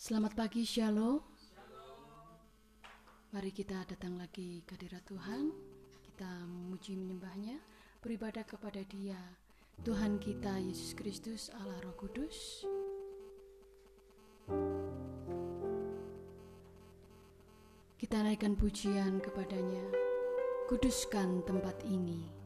Selamat pagi Shalom. Mari kita datang lagi ke hadirat Tuhan. Kita memuji menyembahnya, beribadah kepada Dia, Tuhan kita Yesus Kristus Allah Roh Kudus. Kita naikkan pujian kepadanya. Kuduskan tempat ini.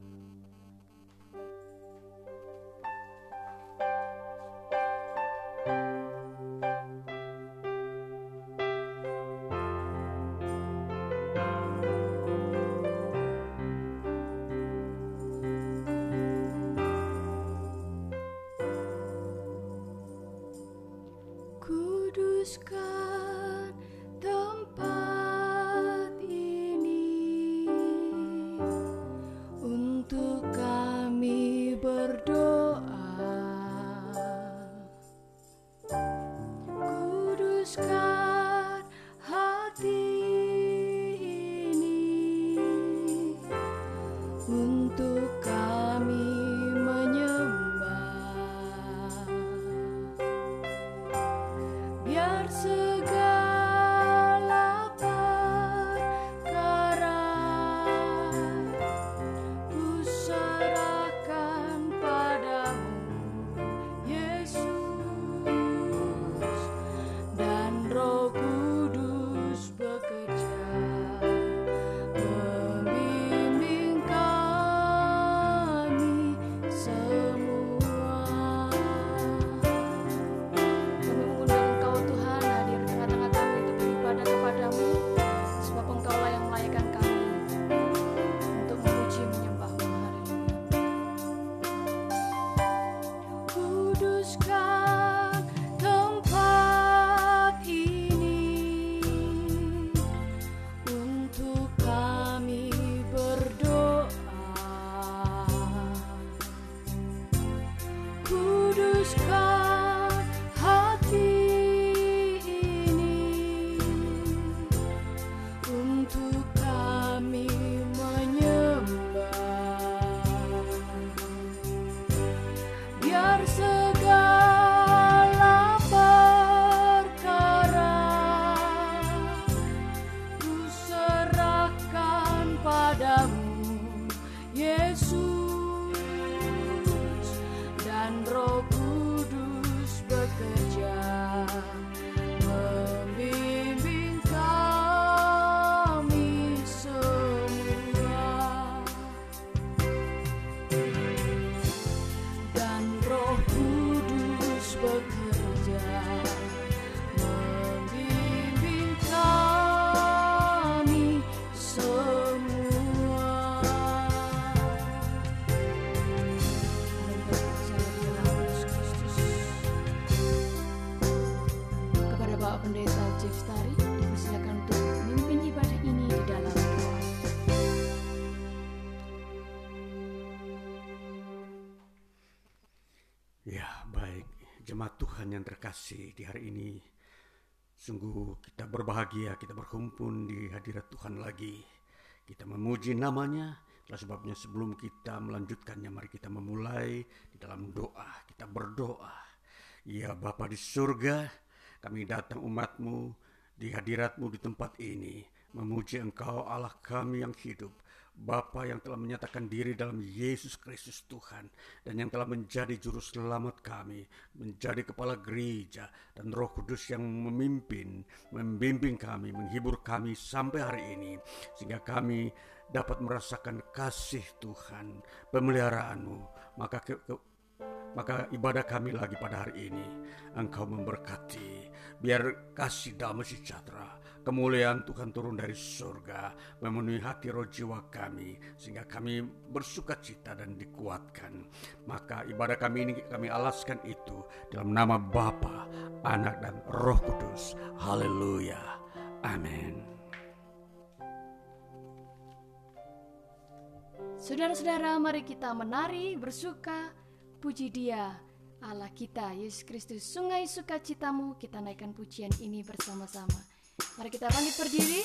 Kasih di hari ini. Sungguh kita berbahagia, kita berkumpul di hadirat Tuhan lagi. Kita memuji namanya, itulah sebabnya sebelum kita melanjutkannya, mari kita memulai di dalam doa. Kita berdoa. Ya Bapa di surga, kami datang umatmu di hadiratmu di tempat ini. Memuji engkau Allah kami yang hidup. Bapa yang telah menyatakan diri dalam Yesus Kristus Tuhan dan yang telah menjadi juru selamat kami, menjadi kepala gereja dan Roh Kudus yang memimpin, membimbing kami, menghibur kami sampai hari ini sehingga kami dapat merasakan kasih Tuhan, pemeliharaanmu. Maka ke, ke, maka ibadah kami lagi pada hari ini Engkau memberkati biar kasih damai sejahtera Kemuliaan Tuhan turun dari surga, memenuhi hati roh jiwa kami, sehingga kami bersuka cita dan dikuatkan. Maka ibadah kami ini kami alaskan itu dalam nama Bapa, Anak dan Roh Kudus. Haleluya. Amin. Saudara-saudara, mari kita menari, bersuka, puji Dia, Allah kita, Yesus Kristus. Sungai sukacitamu, kita naikkan pujian ini bersama-sama. Mari kita bangkit berdiri.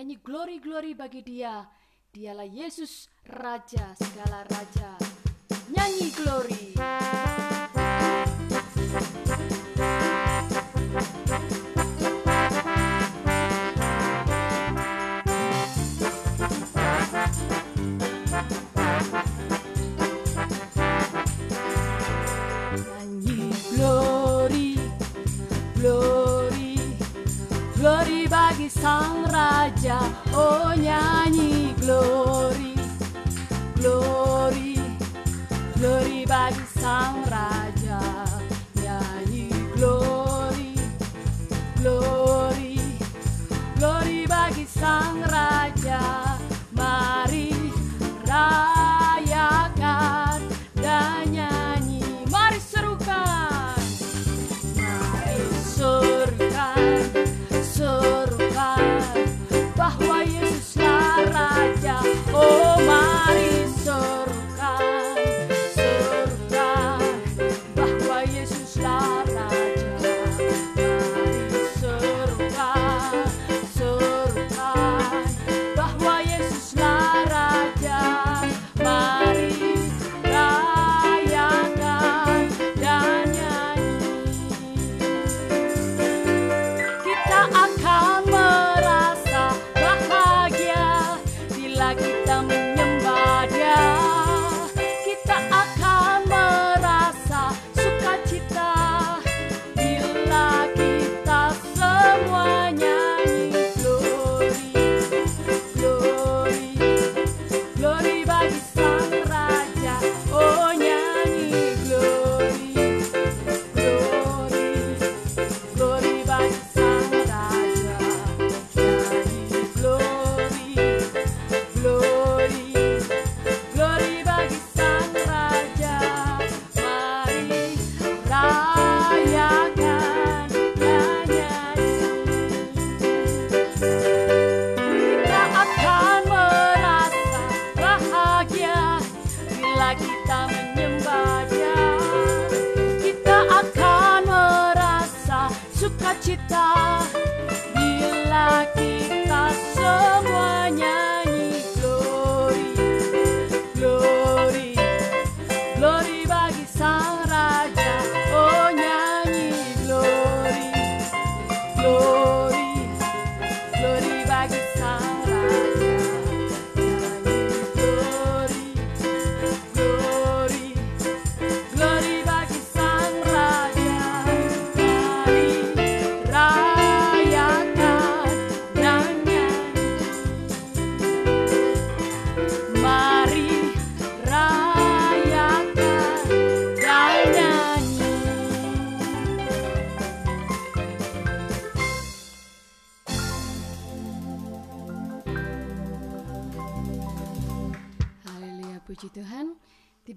nyanyi glory-glory bagi dia. Dialah Yesus, Raja segala Raja. Nyanyi glory. Nyanyi glory, glory bagi sang raja. Oh nyanyi glory Glory Glory bagi sang raja. Nyanyi glory Glory Glory bagi sang raja. Mari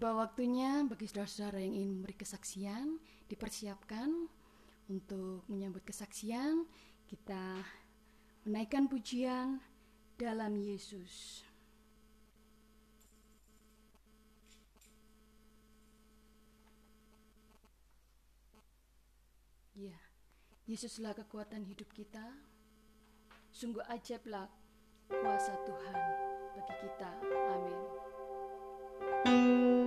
tiba waktunya bagi saudara-saudara yang ingin memberi kesaksian, dipersiapkan untuk menyambut kesaksian, kita menaikkan pujian dalam Yesus. Ya, Yesuslah kekuatan hidup kita. Sungguh ajaiblah kuasa Tuhan bagi kita. Amin. Kekuatan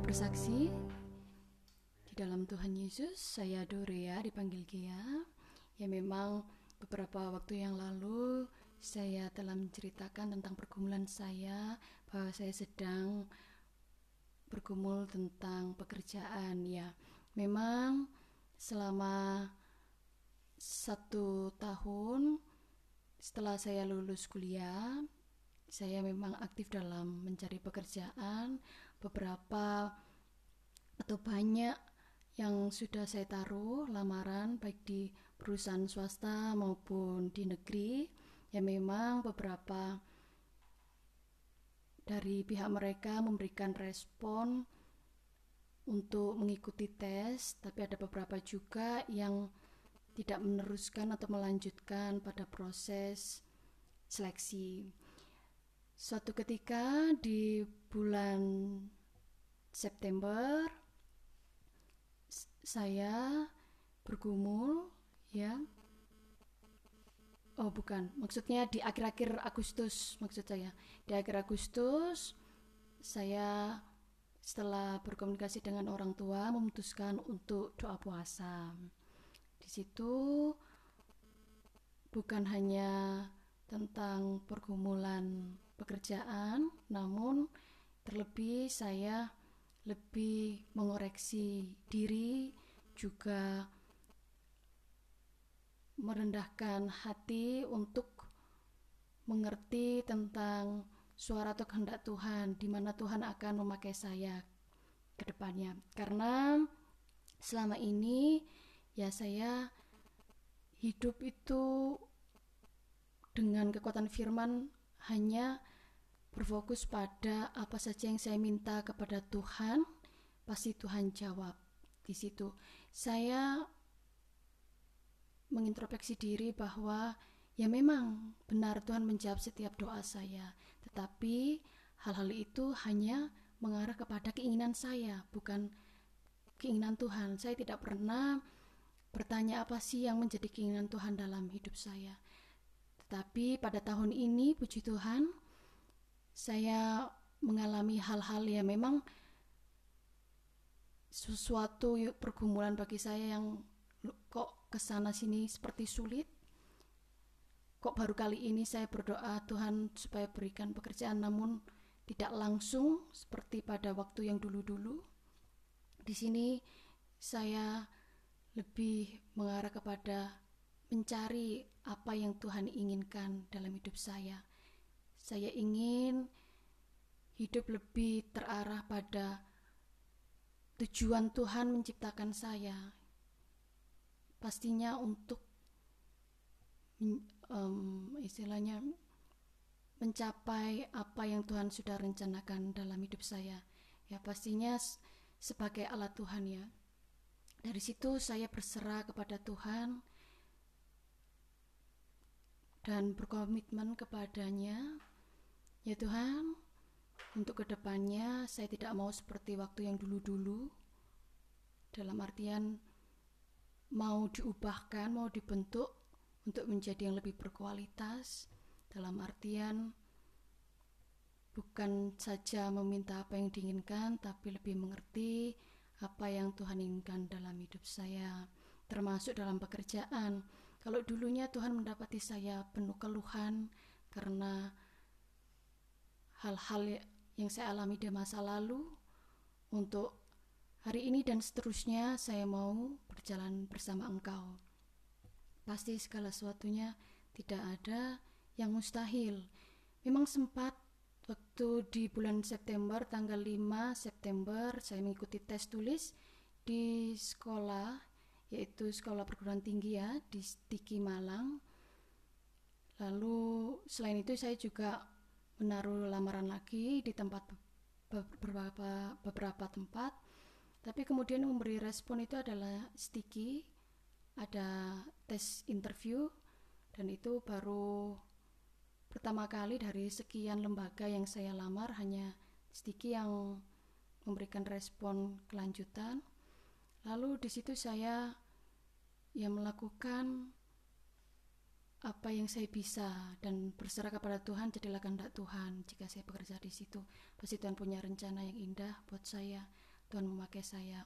bersaksi di dalam Tuhan Yesus, saya Dorea dipanggil Gia. Ya memang beberapa waktu yang lalu saya telah menceritakan tentang pergumulan saya bahwa saya sedang bergumul tentang pekerjaan ya. Memang selama satu tahun setelah saya lulus kuliah, saya memang aktif dalam mencari pekerjaan. Beberapa atau banyak yang sudah saya taruh lamaran baik di perusahaan swasta maupun di negeri. Ya memang beberapa dari pihak mereka memberikan respon untuk mengikuti tes, tapi ada beberapa juga yang tidak meneruskan atau melanjutkan pada proses seleksi. Suatu ketika di bulan September saya bergumul ya. Oh, bukan. Maksudnya di akhir-akhir Agustus maksud saya. Di akhir Agustus saya setelah berkomunikasi dengan orang tua memutuskan untuk doa puasa. Di situ bukan hanya tentang pergumulan pekerjaan, namun terlebih saya lebih mengoreksi diri juga merendahkan hati untuk mengerti tentang suara atau kehendak Tuhan di mana Tuhan akan memakai saya ke depannya. Karena selama ini ya saya hidup itu dengan kekuatan firman hanya berfokus pada apa saja yang saya minta kepada Tuhan, pasti Tuhan jawab di situ. Saya mengintrospeksi diri bahwa ya memang benar Tuhan menjawab setiap doa saya, tetapi hal-hal itu hanya mengarah kepada keinginan saya, bukan keinginan Tuhan. Saya tidak pernah bertanya apa sih yang menjadi keinginan Tuhan dalam hidup saya. Tetapi pada tahun ini, puji Tuhan, saya mengalami hal-hal yang memang sesuatu pergumulan bagi saya yang kok ke sana sini seperti sulit. Kok baru kali ini saya berdoa Tuhan supaya berikan pekerjaan namun tidak langsung seperti pada waktu yang dulu-dulu. Di sini saya lebih mengarah kepada mencari apa yang Tuhan inginkan dalam hidup saya. Saya ingin hidup lebih terarah pada tujuan Tuhan menciptakan saya. Pastinya untuk um, istilahnya mencapai apa yang Tuhan sudah rencanakan dalam hidup saya. Ya pastinya sebagai alat Tuhan ya. Dari situ saya berserah kepada Tuhan dan berkomitmen kepadanya. Ya Tuhan, untuk ke depannya saya tidak mau seperti waktu yang dulu-dulu. Dalam artian mau diubahkan, mau dibentuk untuk menjadi yang lebih berkualitas. Dalam artian bukan saja meminta apa yang diinginkan, tapi lebih mengerti apa yang Tuhan inginkan dalam hidup saya, termasuk dalam pekerjaan. Kalau dulunya Tuhan mendapati saya penuh keluhan karena hal-hal yang saya alami di masa lalu, untuk hari ini dan seterusnya saya mau berjalan bersama Engkau. Pasti segala sesuatunya tidak ada yang mustahil. Memang sempat waktu di bulan September tanggal 5 September saya mengikuti tes tulis di sekolah yaitu sekolah perguruan tinggi ya di Stiki Malang lalu selain itu saya juga menaruh lamaran lagi di tempat beberapa beberapa tempat. Tapi kemudian memberi respon itu adalah Stiki ada tes interview dan itu baru pertama kali dari sekian lembaga yang saya lamar hanya sedikit yang memberikan respon kelanjutan. Lalu di situ saya ya melakukan apa yang saya bisa dan berserah kepada Tuhan jadilah kehendak Tuhan jika saya bekerja di situ pasti Tuhan punya rencana yang indah buat saya Tuhan memakai saya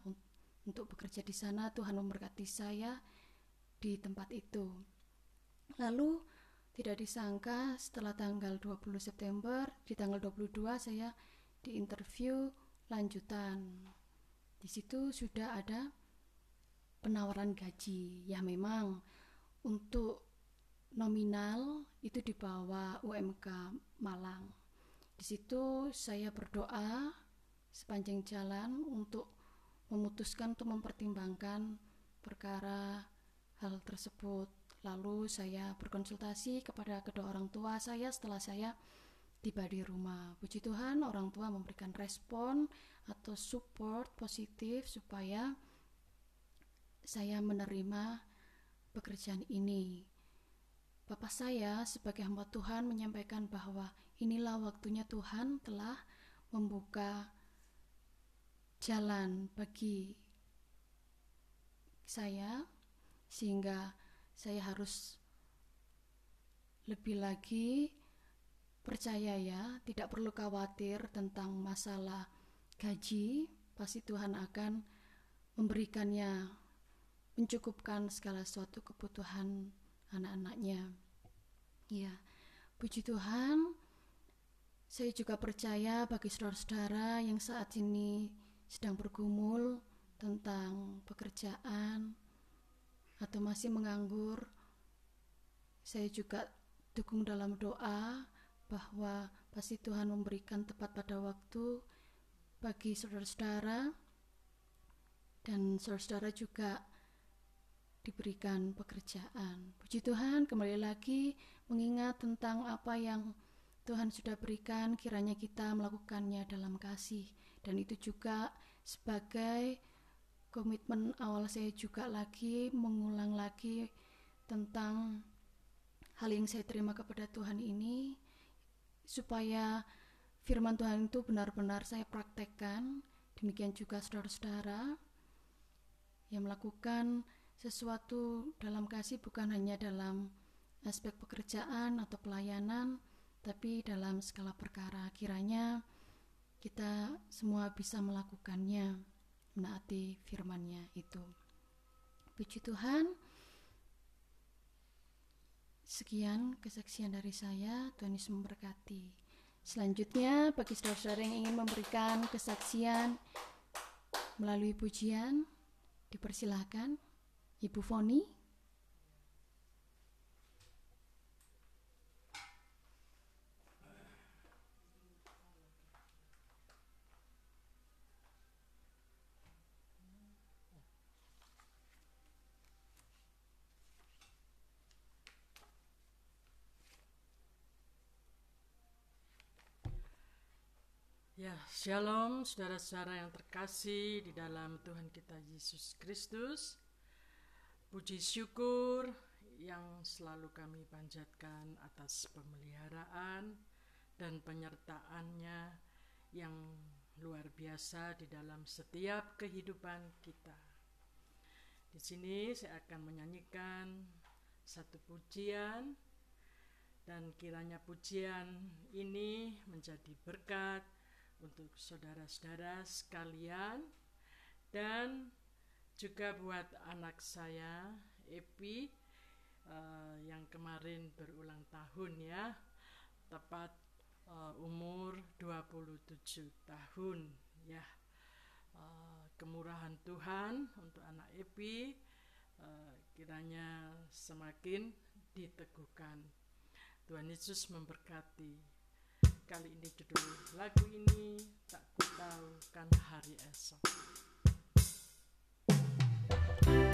untuk bekerja di sana Tuhan memberkati saya di tempat itu lalu tidak disangka setelah tanggal 20 September, di tanggal 22 saya diinterview lanjutan. Di situ sudah ada penawaran gaji. Ya memang untuk nominal itu di bawah UMK Malang. Di situ saya berdoa sepanjang jalan untuk memutuskan untuk mempertimbangkan perkara hal tersebut Lalu saya berkonsultasi kepada kedua orang tua saya setelah saya tiba di rumah. Puji Tuhan, orang tua memberikan respon atau support positif supaya saya menerima pekerjaan ini. Bapak saya sebagai hamba Tuhan menyampaikan bahwa inilah waktunya Tuhan telah membuka jalan bagi saya sehingga saya harus lebih lagi percaya ya, tidak perlu khawatir tentang masalah gaji, pasti Tuhan akan memberikannya, mencukupkan segala sesuatu kebutuhan anak-anaknya. Ya, puji Tuhan, saya juga percaya bagi saudara-saudara yang saat ini sedang bergumul tentang pekerjaan, atau masih menganggur, saya juga dukung dalam doa bahwa pasti Tuhan memberikan tepat pada waktu bagi saudara-saudara dan saudara-saudara juga diberikan pekerjaan. Puji Tuhan, kembali lagi mengingat tentang apa yang Tuhan sudah berikan, kiranya kita melakukannya dalam kasih, dan itu juga sebagai komitmen awal saya juga lagi mengulang lagi tentang hal yang saya terima kepada Tuhan ini supaya firman Tuhan itu benar-benar saya praktekkan demikian juga saudara-saudara yang melakukan sesuatu dalam kasih bukan hanya dalam aspek pekerjaan atau pelayanan tapi dalam skala perkara. Kiranya kita semua bisa melakukannya menaati firmannya itu. Puji Tuhan. Sekian kesaksian dari saya. Tuhan Yesus memberkati. Selanjutnya bagi saudara-saudara yang ingin memberikan kesaksian melalui pujian dipersilahkan Ibu Foni Ya, shalom saudara-saudara yang terkasih di dalam Tuhan kita Yesus Kristus. Puji syukur yang selalu kami panjatkan atas pemeliharaan dan penyertaannya yang luar biasa di dalam setiap kehidupan kita. Di sini saya akan menyanyikan satu pujian dan kiranya pujian ini menjadi berkat untuk saudara-saudara sekalian dan juga buat anak saya Epi uh, yang kemarin berulang tahun ya tepat uh, umur 27 tahun ya uh, kemurahan Tuhan untuk anak Epi uh, kiranya semakin diteguhkan Tuhan Yesus memberkati Kali ini judul lagu ini tak ku tahu kan hari esok. Tuhan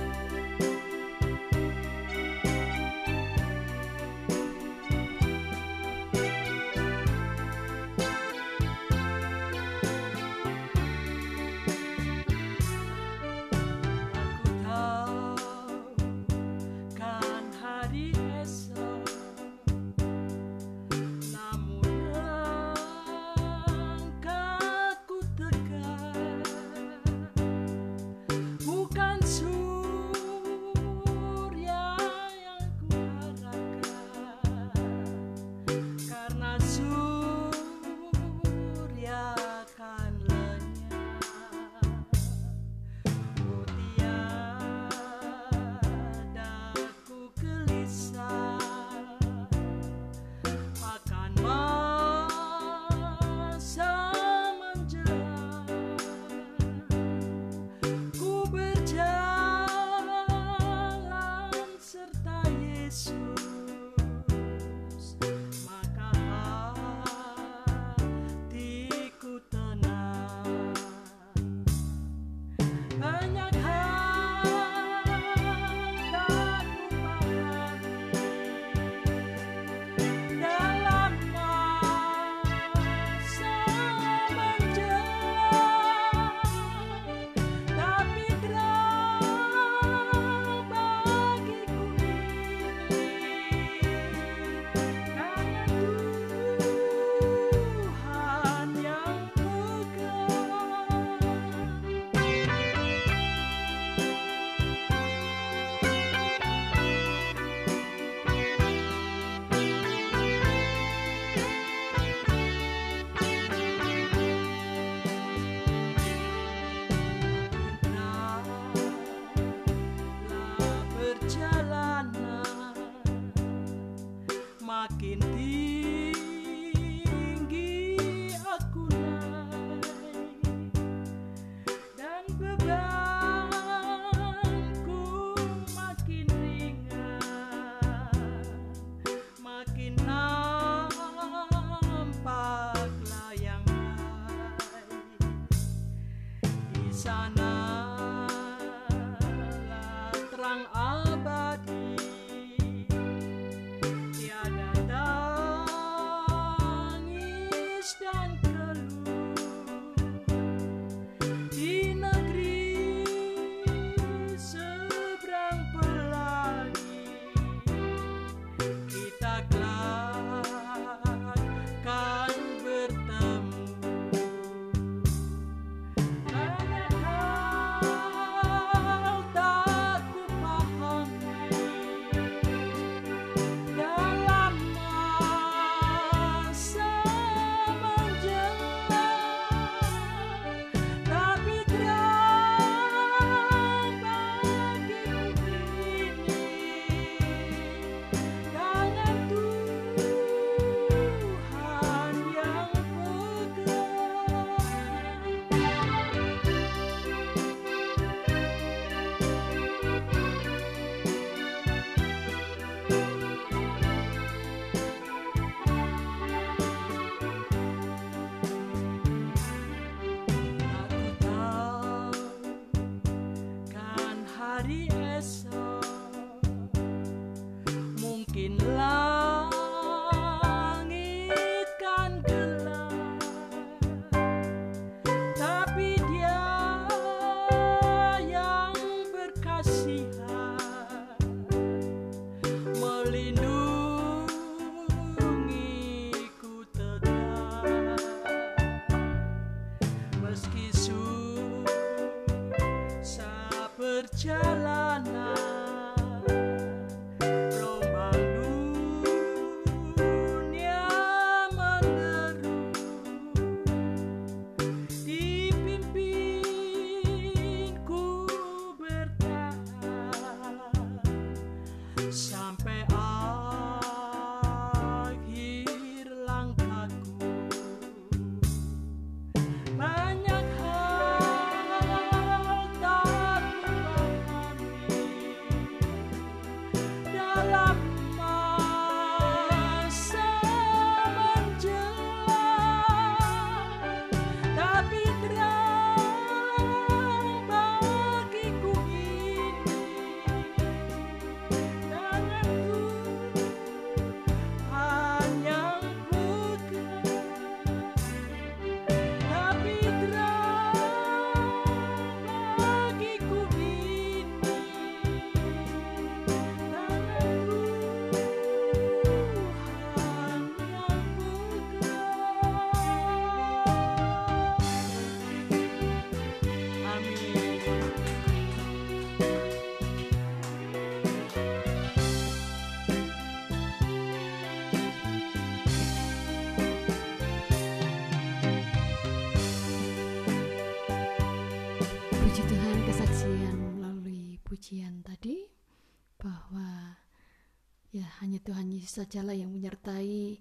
sajalah yang menyertai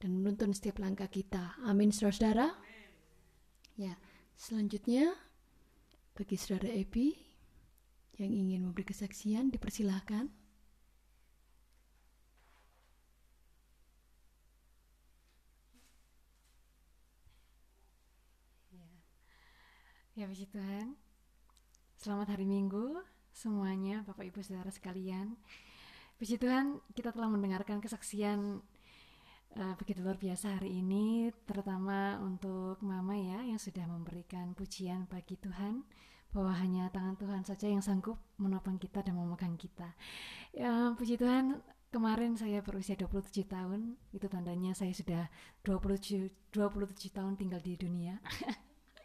dan menuntun setiap langkah kita. Amin, saudara-saudara. Ya, selanjutnya bagi saudara Epi yang ingin memberi kesaksian, dipersilahkan. Ya, puji Tuhan. Selamat hari Minggu semuanya, Bapak Ibu Saudara sekalian. Puji Tuhan, kita telah mendengarkan kesaksian uh, begitu luar biasa hari ini, terutama untuk Mama ya yang sudah memberikan pujian bagi Tuhan bahwa hanya tangan Tuhan saja yang sanggup menopang kita dan memegang kita. Ya, puji Tuhan, kemarin saya berusia 27 tahun, itu tandanya saya sudah 27 27 tahun tinggal di dunia.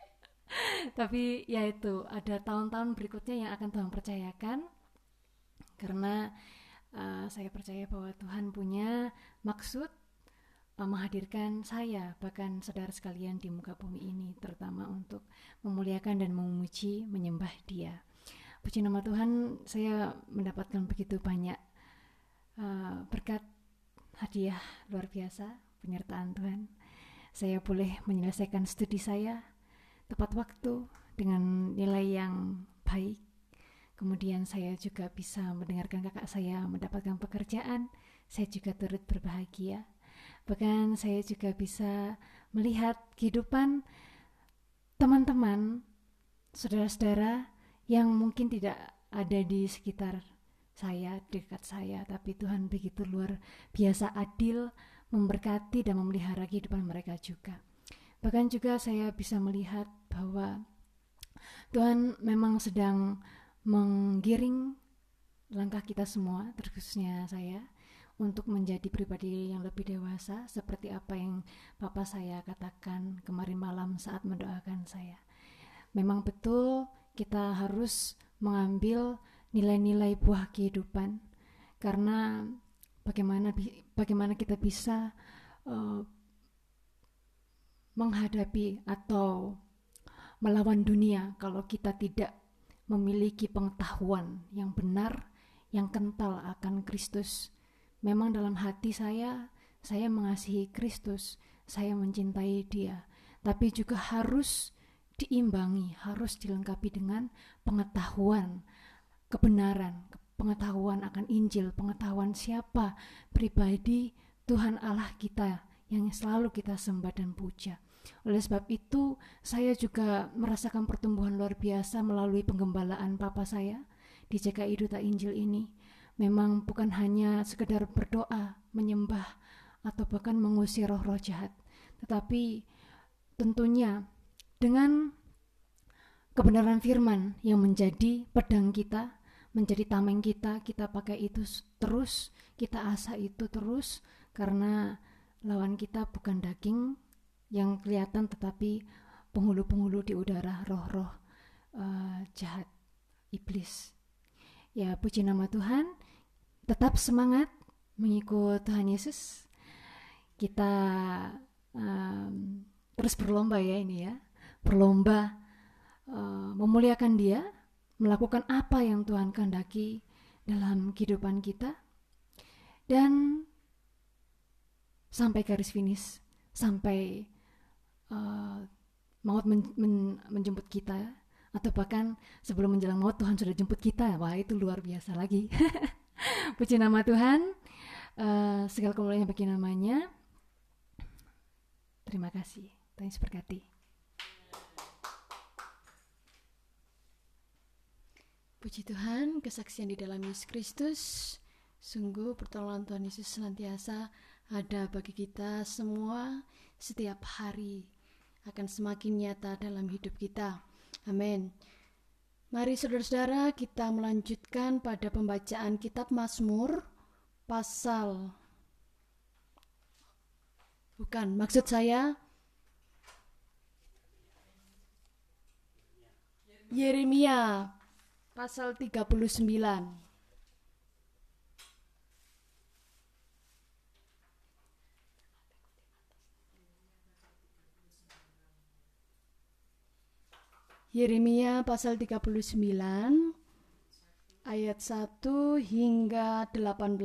Tapi ya itu, ada tahun-tahun berikutnya yang akan Tuhan percayakan karena uh, saya percaya bahwa Tuhan punya maksud uh, menghadirkan saya bahkan saudara sekalian di muka bumi ini terutama untuk memuliakan dan memuji menyembah Dia. Puji nama Tuhan, saya mendapatkan begitu banyak uh, berkat hadiah luar biasa penyertaan Tuhan. Saya boleh menyelesaikan studi saya tepat waktu dengan nilai yang baik Kemudian saya juga bisa mendengarkan kakak saya mendapatkan pekerjaan. Saya juga turut berbahagia. Bahkan saya juga bisa melihat kehidupan teman-teman, saudara-saudara yang mungkin tidak ada di sekitar saya, dekat saya, tapi Tuhan begitu luar biasa adil, memberkati dan memelihara kehidupan mereka juga. Bahkan juga saya bisa melihat bahwa Tuhan memang sedang menggiring langkah kita semua, terkhususnya saya, untuk menjadi pribadi yang lebih dewasa seperti apa yang Papa saya katakan kemarin malam saat mendoakan saya. Memang betul kita harus mengambil nilai-nilai buah kehidupan karena bagaimana bagaimana kita bisa uh, menghadapi atau melawan dunia kalau kita tidak memiliki pengetahuan yang benar, yang kental akan Kristus. Memang dalam hati saya, saya mengasihi Kristus, saya mencintai Dia, tapi juga harus diimbangi, harus dilengkapi dengan pengetahuan, kebenaran, pengetahuan akan Injil, pengetahuan siapa pribadi Tuhan Allah kita yang selalu kita sembah dan puja. Oleh sebab itu, saya juga merasakan pertumbuhan luar biasa melalui penggembalaan papa saya di JKI Duta Injil ini. Memang bukan hanya sekedar berdoa, menyembah, atau bahkan mengusir roh-roh jahat, tetapi tentunya dengan kebenaran firman yang menjadi pedang kita, menjadi tameng kita, kita pakai itu terus, kita asah itu terus, karena lawan kita bukan daging yang kelihatan tetapi penghulu-penghulu di udara roh-roh uh, jahat iblis. Ya, puji nama Tuhan. Tetap semangat mengikut Tuhan Yesus. Kita um, terus berlomba ya ini ya. Berlomba uh, memuliakan Dia, melakukan apa yang Tuhan kehendaki dalam kehidupan kita. Dan sampai garis finish, sampai uh, maut men, men, menjemput kita atau bahkan sebelum menjelang maut Tuhan sudah jemput kita. Wah itu luar biasa lagi. Puji nama Tuhan. Uh, segala kemuliaan bagi namanya. Terima kasih. Tuhan Yesus berkati. Puji Tuhan, kesaksian di dalam Yesus Kristus. Sungguh pertolongan Tuhan Yesus senantiasa ada bagi kita semua setiap hari akan semakin nyata dalam hidup kita. Amin. Mari saudara-saudara kita melanjutkan pada pembacaan kitab Mazmur pasal Bukan, maksud saya Yeremia pasal 39 Yeremia pasal 39 ayat 1 hingga 18.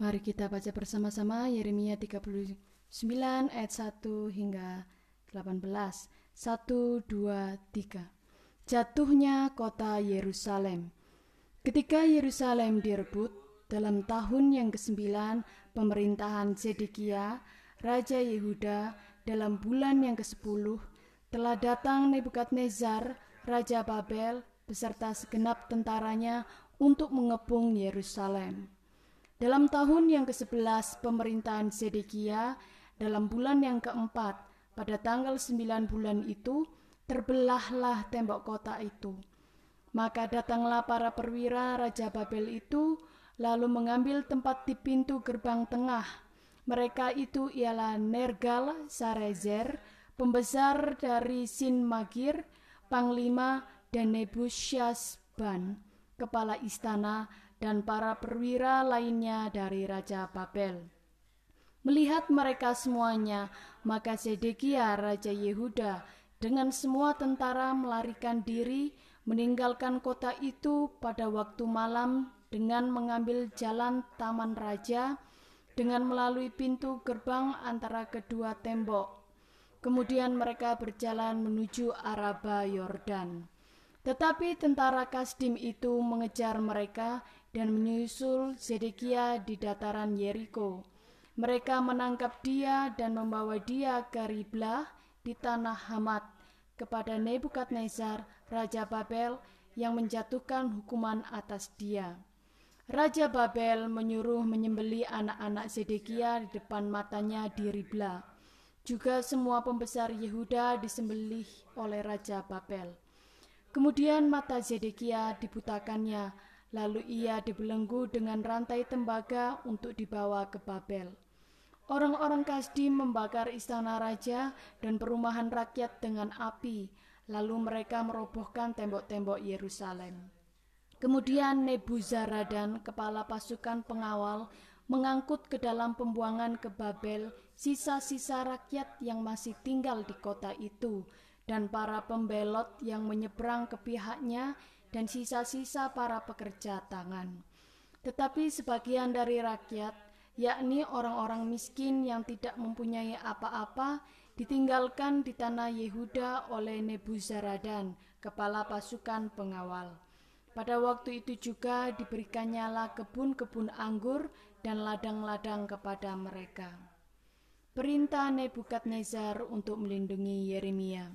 Mari kita baca bersama-sama Yeremia 39 ayat 1 hingga 18. 1 2 3. Jatuhnya kota Yerusalem. Ketika Yerusalem direbut, dalam tahun yang kesembilan pemerintahan Zedekia, Raja Yehuda, dalam bulan yang ke-10 telah datang Nebukadnezar, Raja Babel, beserta segenap tentaranya untuk mengepung Yerusalem. Dalam tahun yang ke-11 pemerintahan Zedekia, dalam bulan yang keempat, pada tanggal 9 bulan itu, terbelahlah tembok kota itu. Maka datanglah para perwira Raja Babel itu lalu mengambil tempat di pintu gerbang tengah. Mereka itu ialah Nergal Sarezer, pembesar dari Sin Magir, panglima dan Nebusyasban, kepala istana, dan para perwira lainnya dari Raja Babel. Melihat mereka semuanya, maka Zedekia Raja Yehuda dengan semua tentara melarikan diri meninggalkan kota itu pada waktu malam dengan mengambil jalan Taman Raja dengan melalui pintu gerbang antara kedua tembok. Kemudian mereka berjalan menuju Araba Yordan. Tetapi tentara Kasdim itu mengejar mereka dan menyusul Zedekia di dataran Yeriko. Mereka menangkap dia dan membawa dia ke Riblah di tanah Hamat kepada Nebukadnezar, Raja Babel, yang menjatuhkan hukuman atas dia. Raja Babel menyuruh menyembeli anak-anak Zedekia di depan matanya di Ribla. Juga semua pembesar Yehuda disembelih oleh Raja Babel. Kemudian mata Zedekia dibutakannya, lalu ia dibelenggu dengan rantai tembaga untuk dibawa ke Babel. Orang-orang Kasdi membakar istana raja dan perumahan rakyat dengan api, lalu mereka merobohkan tembok-tembok Yerusalem. Kemudian Nebuzaradan, kepala pasukan pengawal, mengangkut ke dalam pembuangan ke Babel sisa-sisa rakyat yang masih tinggal di kota itu, dan para pembelot yang menyeberang ke pihaknya, dan sisa-sisa para pekerja tangan. Tetapi sebagian dari rakyat, yakni orang-orang miskin yang tidak mempunyai apa-apa, ditinggalkan di tanah Yehuda oleh Nebuzaradan, kepala pasukan pengawal. Pada waktu itu juga diberikan nyala kebun-kebun anggur dan ladang-ladang kepada mereka. Perintah Nebukadnezar untuk melindungi Yeremia.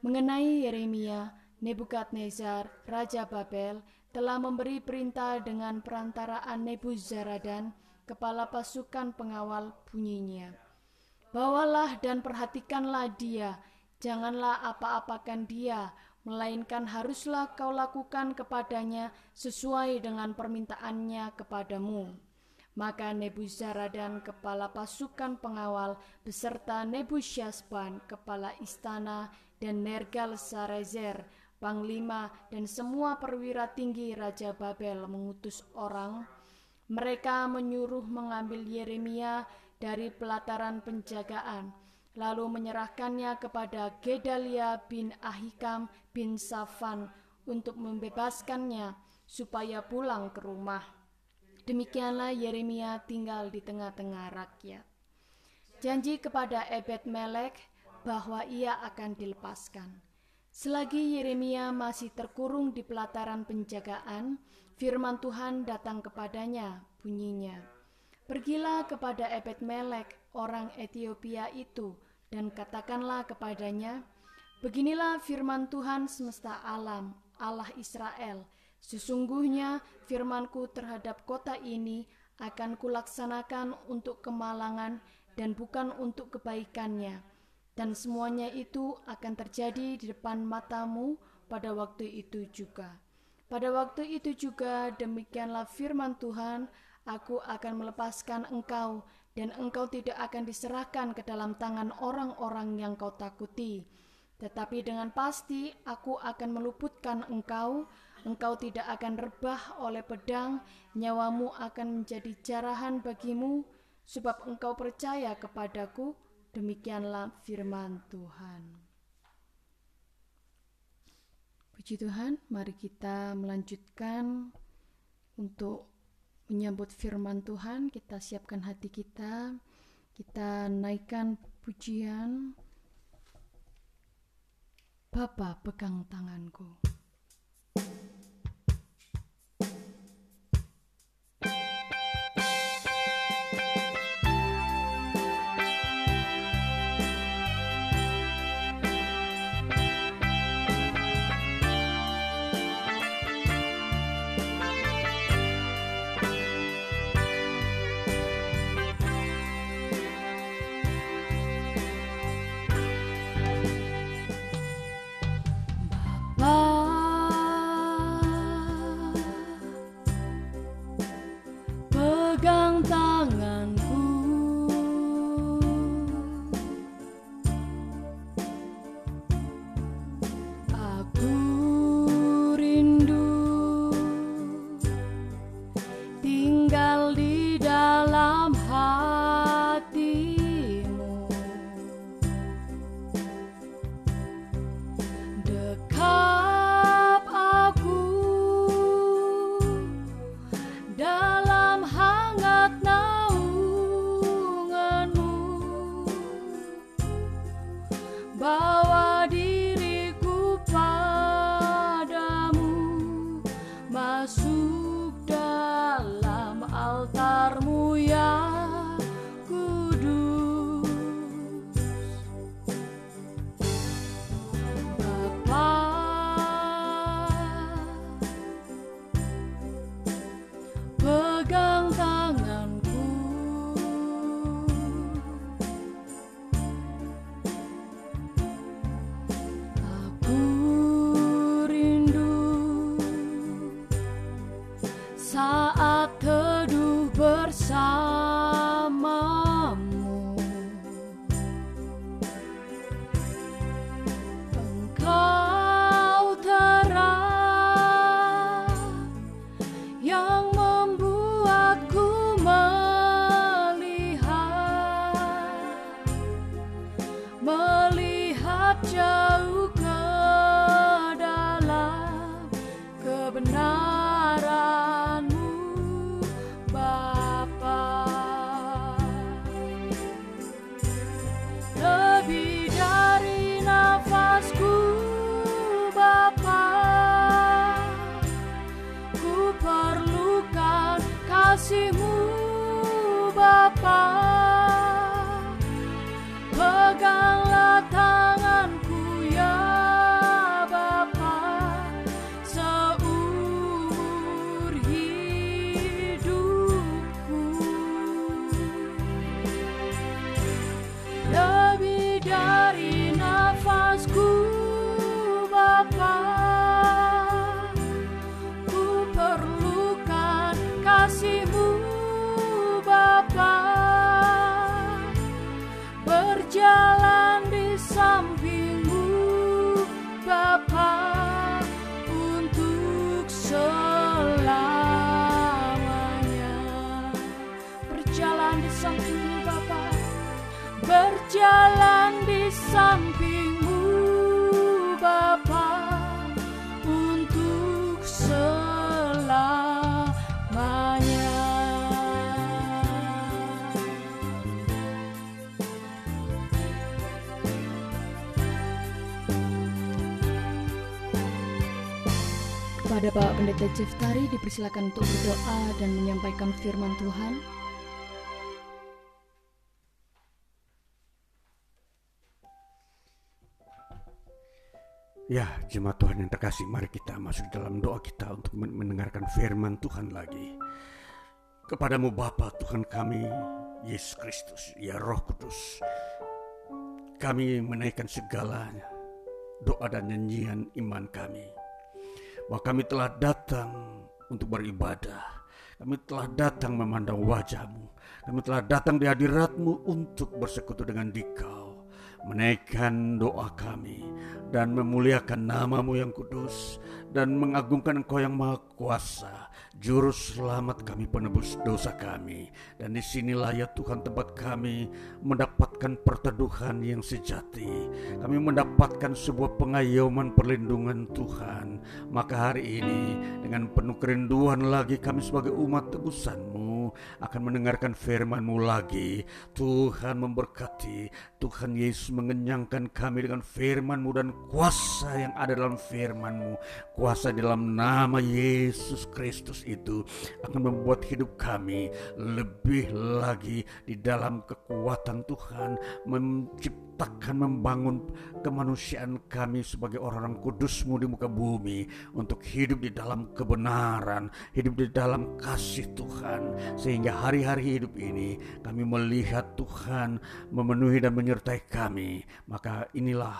Mengenai Yeremia, Nebukadnezar, Raja Babel, telah memberi perintah dengan perantaraan Nebuzaradan, kepala pasukan pengawal bunyinya. Bawalah dan perhatikanlah dia, janganlah apa-apakan dia, melainkan haruslah kau lakukan kepadanya sesuai dengan permintaannya kepadamu. Maka Nebuzaradan kepala pasukan pengawal beserta Nebusyazban kepala istana dan Nergal Sarezer panglima dan semua perwira tinggi Raja Babel mengutus orang mereka menyuruh mengambil Yeremia dari pelataran penjagaan lalu menyerahkannya kepada Gedalia bin Ahikam bin Safan untuk membebaskannya supaya pulang ke rumah. Demikianlah Yeremia tinggal di tengah-tengah rakyat. Janji kepada Ebed Melek bahwa ia akan dilepaskan. Selagi Yeremia masih terkurung di pelataran penjagaan, firman Tuhan datang kepadanya, bunyinya, Pergilah kepada Ebed Melek, orang Ethiopia itu, dan katakanlah kepadanya, Beginilah firman Tuhan semesta alam, Allah Israel, Sesungguhnya firmanku terhadap kota ini akan kulaksanakan untuk kemalangan dan bukan untuk kebaikannya. Dan semuanya itu akan terjadi di depan matamu pada waktu itu juga. Pada waktu itu juga demikianlah firman Tuhan, aku akan melepaskan engkau dan engkau tidak akan diserahkan ke dalam tangan orang-orang yang kau takuti. Tetapi dengan pasti aku akan meluputkan engkau, engkau tidak akan rebah oleh pedang, nyawamu akan menjadi jarahan bagimu, sebab engkau percaya kepadaku, demikianlah firman Tuhan. Puji Tuhan, mari kita melanjutkan untuk menyambut firman Tuhan, kita siapkan hati kita, kita naikkan pujian. Bapa pegang tanganku. Kepada Bapak Pendeta Jeftari dipersilakan untuk berdoa dan menyampaikan firman Tuhan. Ya, jemaat Tuhan yang terkasih, mari kita masuk dalam doa kita untuk men- mendengarkan firman Tuhan lagi. Kepadamu Bapa Tuhan kami, Yesus Kristus, ya Roh Kudus, kami menaikkan segala doa dan nyanyian iman kami. Bahwa kami telah datang untuk beribadah. Kami telah datang memandang wajahmu. Kami telah datang di hadiratmu untuk bersekutu dengan dikau. Menaikkan doa kami dan memuliakan namamu yang kudus dan mengagungkan engkau yang maha kuasa juru selamat kami penebus dosa kami. Dan di sinilah ya Tuhan tempat kami mendapatkan perteduhan yang sejati. Kami mendapatkan sebuah pengayoman perlindungan Tuhan. Maka hari ini dengan penuh kerinduan lagi kami sebagai umat tebusanmu akan mendengarkan firmanmu lagi. Tuhan memberkati Tuhan Yesus mengenyangkan kami dengan firmanmu dan kuasa yang ada dalam firmanmu. Kuasa dalam nama Yesus Kristus itu akan membuat hidup kami lebih lagi di dalam kekuatan Tuhan menciptakan membangun kemanusiaan kami sebagai orang-orang kudusmu di muka bumi untuk hidup di dalam kebenaran hidup di dalam kasih Tuhan. Sehingga hari-hari hidup ini kami melihat Tuhan memenuhi dan menyertai kami maka inilah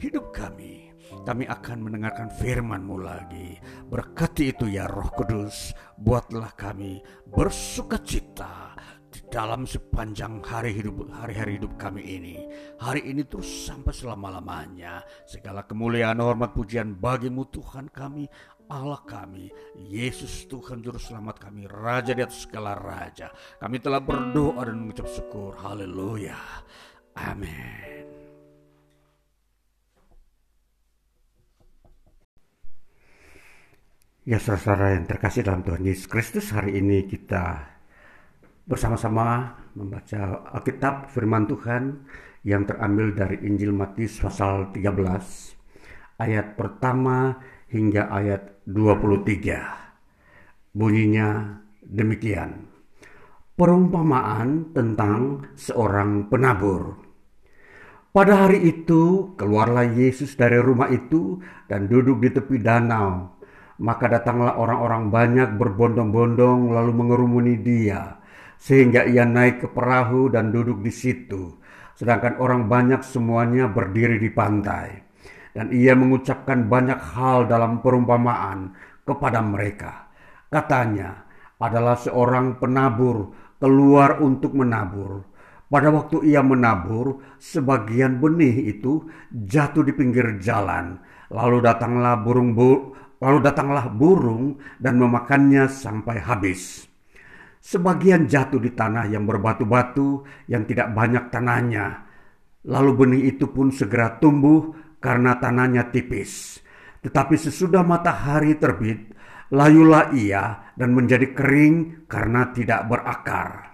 hidup kami kami akan mendengarkan firman-Mu lagi. Berkati itu ya Roh Kudus, buatlah kami bersuka cita di dalam sepanjang hari hidup hari-hari hidup kami ini. Hari ini terus sampai selama-lamanya. Segala kemuliaan, hormat, pujian bagimu Tuhan kami, Allah kami, Yesus Tuhan Juru Selamat kami, Raja di atas segala Raja. Kami telah berdoa dan mengucap syukur. Haleluya. Amin. Ya saudara yang terkasih dalam Tuhan Yesus Kristus hari ini kita bersama-sama membaca Alkitab firman Tuhan yang terambil dari Injil Matius pasal 13 ayat pertama hingga ayat 23. Bunyinya demikian. Perumpamaan tentang seorang penabur. Pada hari itu keluarlah Yesus dari rumah itu dan duduk di tepi danau maka datanglah orang-orang banyak berbondong-bondong lalu mengerumuni dia, sehingga ia naik ke perahu dan duduk di situ, sedangkan orang banyak semuanya berdiri di pantai. Dan ia mengucapkan banyak hal dalam perumpamaan kepada mereka. Katanya, adalah seorang penabur keluar untuk menabur. Pada waktu ia menabur, sebagian benih itu jatuh di pinggir jalan. Lalu datanglah burung bu Lalu datanglah burung dan memakannya sampai habis. Sebagian jatuh di tanah yang berbatu-batu yang tidak banyak tanahnya. Lalu benih itu pun segera tumbuh karena tanahnya tipis. Tetapi sesudah matahari terbit, layulah ia dan menjadi kering karena tidak berakar.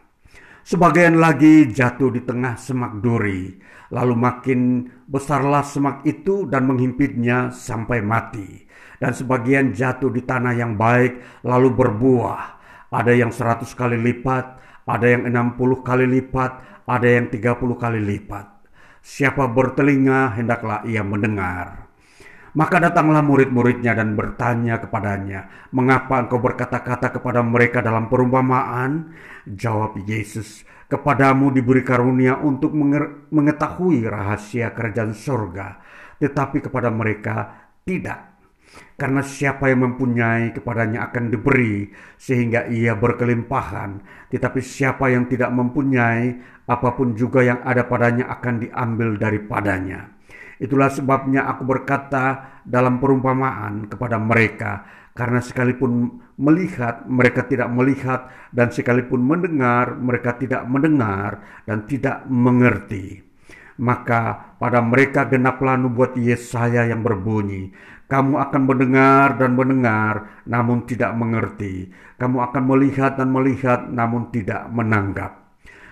Sebagian lagi jatuh di tengah semak duri, lalu makin besarlah semak itu dan menghimpitnya sampai mati dan sebagian jatuh di tanah yang baik lalu berbuah. Ada yang seratus kali lipat, ada yang enam puluh kali lipat, ada yang tiga puluh kali lipat. Siapa bertelinga hendaklah ia mendengar. Maka datanglah murid-muridnya dan bertanya kepadanya, "Mengapa engkau berkata-kata kepada mereka dalam perumpamaan?" Jawab Yesus, "Kepadamu diberi karunia untuk mengetahui rahasia kerajaan surga, tetapi kepada mereka tidak. Karena siapa yang mempunyai kepadanya akan diberi sehingga ia berkelimpahan. Tetapi siapa yang tidak mempunyai apa pun juga yang ada padanya akan diambil daripadanya. Itulah sebabnya aku berkata dalam perumpamaan kepada mereka, karena sekalipun melihat mereka tidak melihat, dan sekalipun mendengar mereka tidak mendengar dan tidak mengerti. Maka pada mereka genaplah nubuat Yesaya yang berbunyi, kamu akan mendengar dan mendengar, namun tidak mengerti. Kamu akan melihat dan melihat, namun tidak menanggap.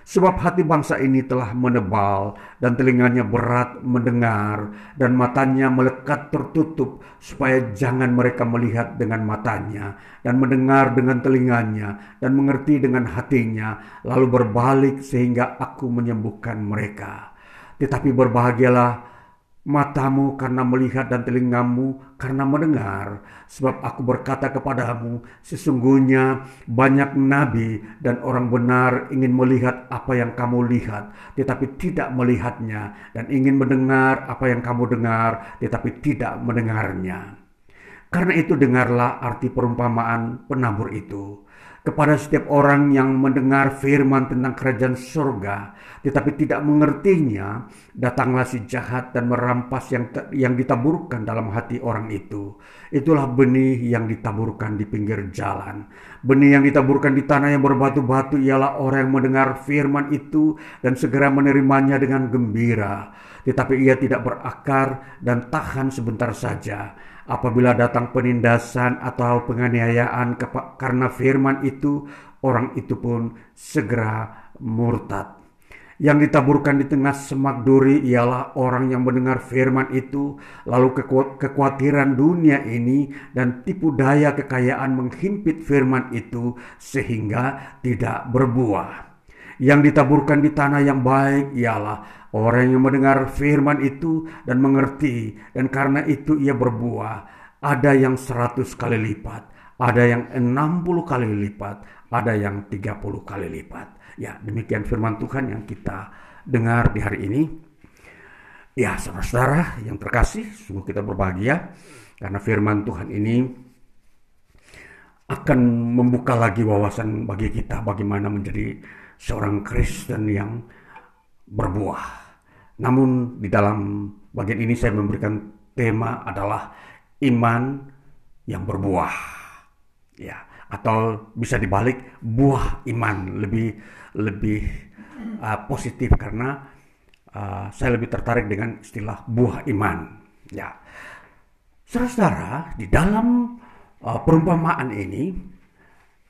Sebab hati bangsa ini telah menebal dan telinganya berat mendengar dan matanya melekat tertutup supaya jangan mereka melihat dengan matanya dan mendengar dengan telinganya dan mengerti dengan hatinya lalu berbalik sehingga aku menyembuhkan mereka. Tetapi berbahagialah matamu karena melihat dan telingamu karena mendengar. Sebab aku berkata kepadamu, sesungguhnya banyak nabi dan orang benar ingin melihat apa yang kamu lihat, tetapi tidak melihatnya, dan ingin mendengar apa yang kamu dengar, tetapi tidak mendengarnya. Karena itu dengarlah arti perumpamaan penabur itu kepada setiap orang yang mendengar firman tentang kerajaan surga tetapi tidak mengertinya datanglah si jahat dan merampas yang yang ditaburkan dalam hati orang itu. Itulah benih yang ditaburkan di pinggir jalan. Benih yang ditaburkan di tanah yang berbatu-batu ialah orang yang mendengar firman itu dan segera menerimanya dengan gembira. Tetapi ia tidak berakar dan tahan sebentar saja Apabila datang penindasan atau penganiayaan karena firman itu, orang itu pun segera murtad. Yang ditaburkan di tengah semak duri ialah orang yang mendengar firman itu, lalu kekhawatiran dunia ini dan tipu daya kekayaan menghimpit firman itu sehingga tidak berbuah. Yang ditaburkan di tanah yang baik ialah orang yang mendengar firman itu dan mengerti dan karena itu ia berbuah. Ada yang seratus kali lipat, ada yang enam puluh kali lipat, ada yang tiga puluh kali lipat. Ya demikian firman Tuhan yang kita dengar di hari ini. Ya saudara-saudara yang terkasih, sungguh kita berbahagia karena firman Tuhan ini akan membuka lagi wawasan bagi kita bagaimana menjadi seorang Kristen yang berbuah. Namun di dalam bagian ini saya memberikan tema adalah iman yang berbuah. Ya, atau bisa dibalik buah iman lebih lebih uh, positif karena uh, saya lebih tertarik dengan istilah buah iman. Ya. Saudara-saudara, di dalam uh, perumpamaan ini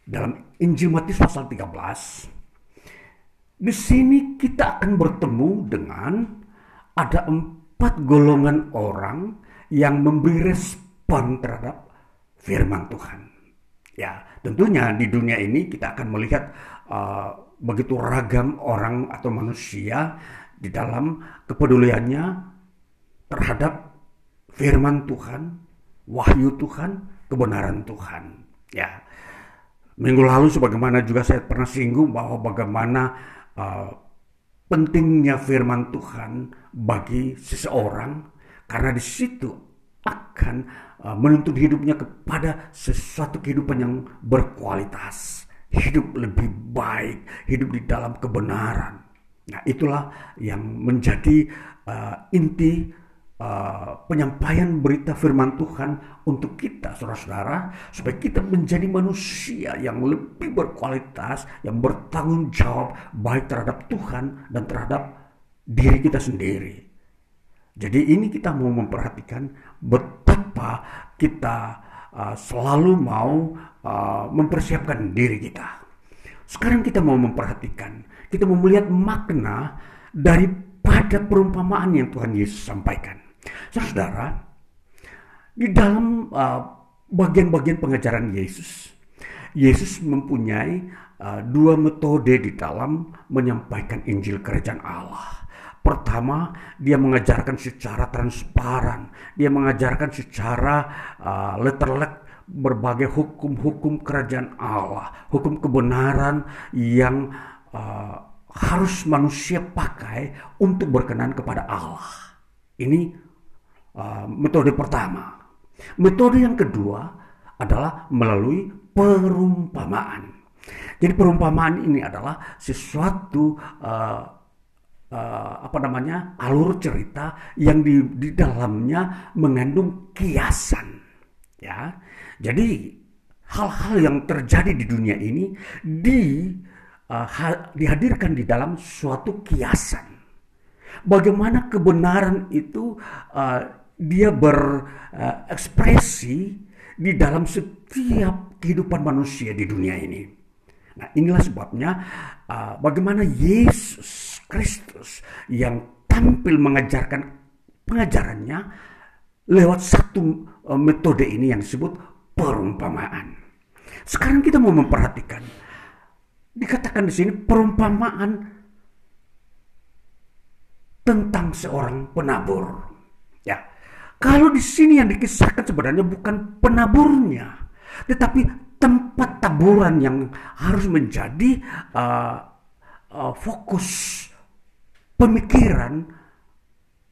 dalam Injil Matius pasal 13 di sini kita akan bertemu dengan ada empat golongan orang yang memberi respon terhadap firman Tuhan. Ya, tentunya di dunia ini kita akan melihat uh, begitu ragam orang atau manusia di dalam kepeduliannya terhadap firman Tuhan, wahyu Tuhan, kebenaran Tuhan. Ya. Minggu lalu sebagaimana juga saya pernah singgung bahwa bagaimana uh, pentingnya firman Tuhan bagi seseorang karena di situ akan uh, menuntut hidupnya kepada sesuatu kehidupan yang berkualitas, hidup lebih baik, hidup di dalam kebenaran. Nah, itulah yang menjadi uh, inti uh, penyampaian berita firman Tuhan untuk kita saudara-saudara supaya kita menjadi manusia yang lebih berkualitas yang bertanggung jawab baik terhadap Tuhan dan terhadap diri kita sendiri. Jadi ini kita mau memperhatikan betapa kita uh, selalu mau uh, mempersiapkan diri kita. Sekarang kita mau memperhatikan, kita mau melihat makna daripada perumpamaan yang Tuhan Yesus sampaikan. Saudara, di dalam uh, bagian-bagian uh, pengajaran Yesus, Yesus mempunyai uh, dua metode di dalam menyampaikan Injil Kerajaan Allah. Pertama, dia mengajarkan secara transparan, dia mengajarkan secara uh, letter berbagai hukum-hukum kerajaan Allah, hukum kebenaran yang uh, harus manusia pakai untuk berkenan kepada Allah. Ini uh, metode pertama. Metode yang kedua adalah melalui perumpamaan. Jadi perumpamaan ini adalah sesuatu uh, uh, apa namanya alur cerita yang di, di dalamnya mengandung kiasan. Ya, jadi hal-hal yang terjadi di dunia ini di uh, dihadirkan di dalam suatu kiasan. Bagaimana kebenaran itu uh, dia berekspresi uh, di dalam setiap kehidupan manusia di dunia ini. Nah, inilah sebabnya uh, bagaimana Yesus Kristus yang tampil mengajarkan pengajarannya lewat satu uh, metode ini yang disebut perumpamaan. Sekarang kita mau memperhatikan dikatakan di sini perumpamaan tentang seorang penabur. Kalau di sini yang dikisahkan sebenarnya bukan penaburnya, tetapi tempat taburan yang harus menjadi uh, uh, fokus pemikiran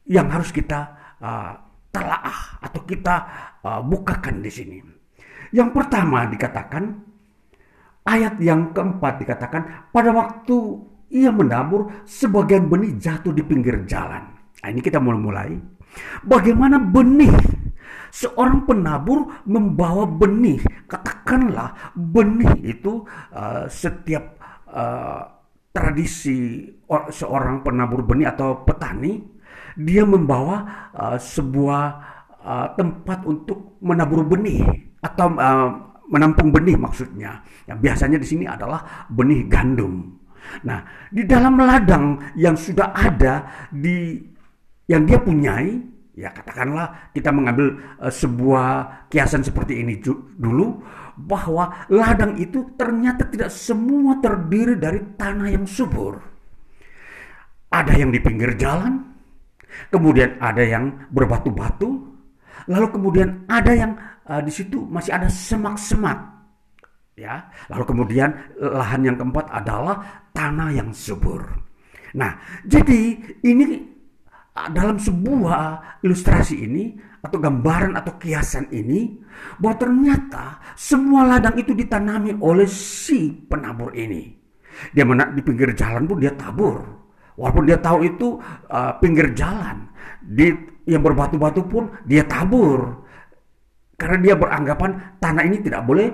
yang harus kita uh, telaah atau kita uh, bukakan di sini. Yang pertama dikatakan Ayat yang keempat dikatakan, pada waktu ia menabur, sebagian benih jatuh di pinggir jalan. Nah, ini kita mulai mulai. Bagaimana benih? Seorang penabur membawa benih. Katakanlah benih itu uh, setiap uh, tradisi seorang penabur benih atau petani, dia membawa uh, sebuah uh, tempat untuk menabur benih atau uh, menampung benih maksudnya. Yang biasanya di sini adalah benih gandum. Nah, di dalam ladang yang sudah ada di yang dia punyai, ya katakanlah kita mengambil uh, sebuah kiasan seperti ini dulu bahwa ladang itu ternyata tidak semua terdiri dari tanah yang subur. Ada yang di pinggir jalan, kemudian ada yang berbatu-batu, lalu kemudian ada yang uh, di situ masih ada semak-semak. Ya, lalu kemudian lahan yang keempat adalah tanah yang subur. Nah, jadi ini dalam sebuah ilustrasi ini atau gambaran atau kiasan ini bahwa ternyata semua ladang itu ditanami oleh si penabur ini. Dia mana di pinggir jalan pun dia tabur. Walaupun dia tahu itu uh, pinggir jalan, di yang berbatu-batu pun dia tabur. Karena dia beranggapan tanah ini tidak boleh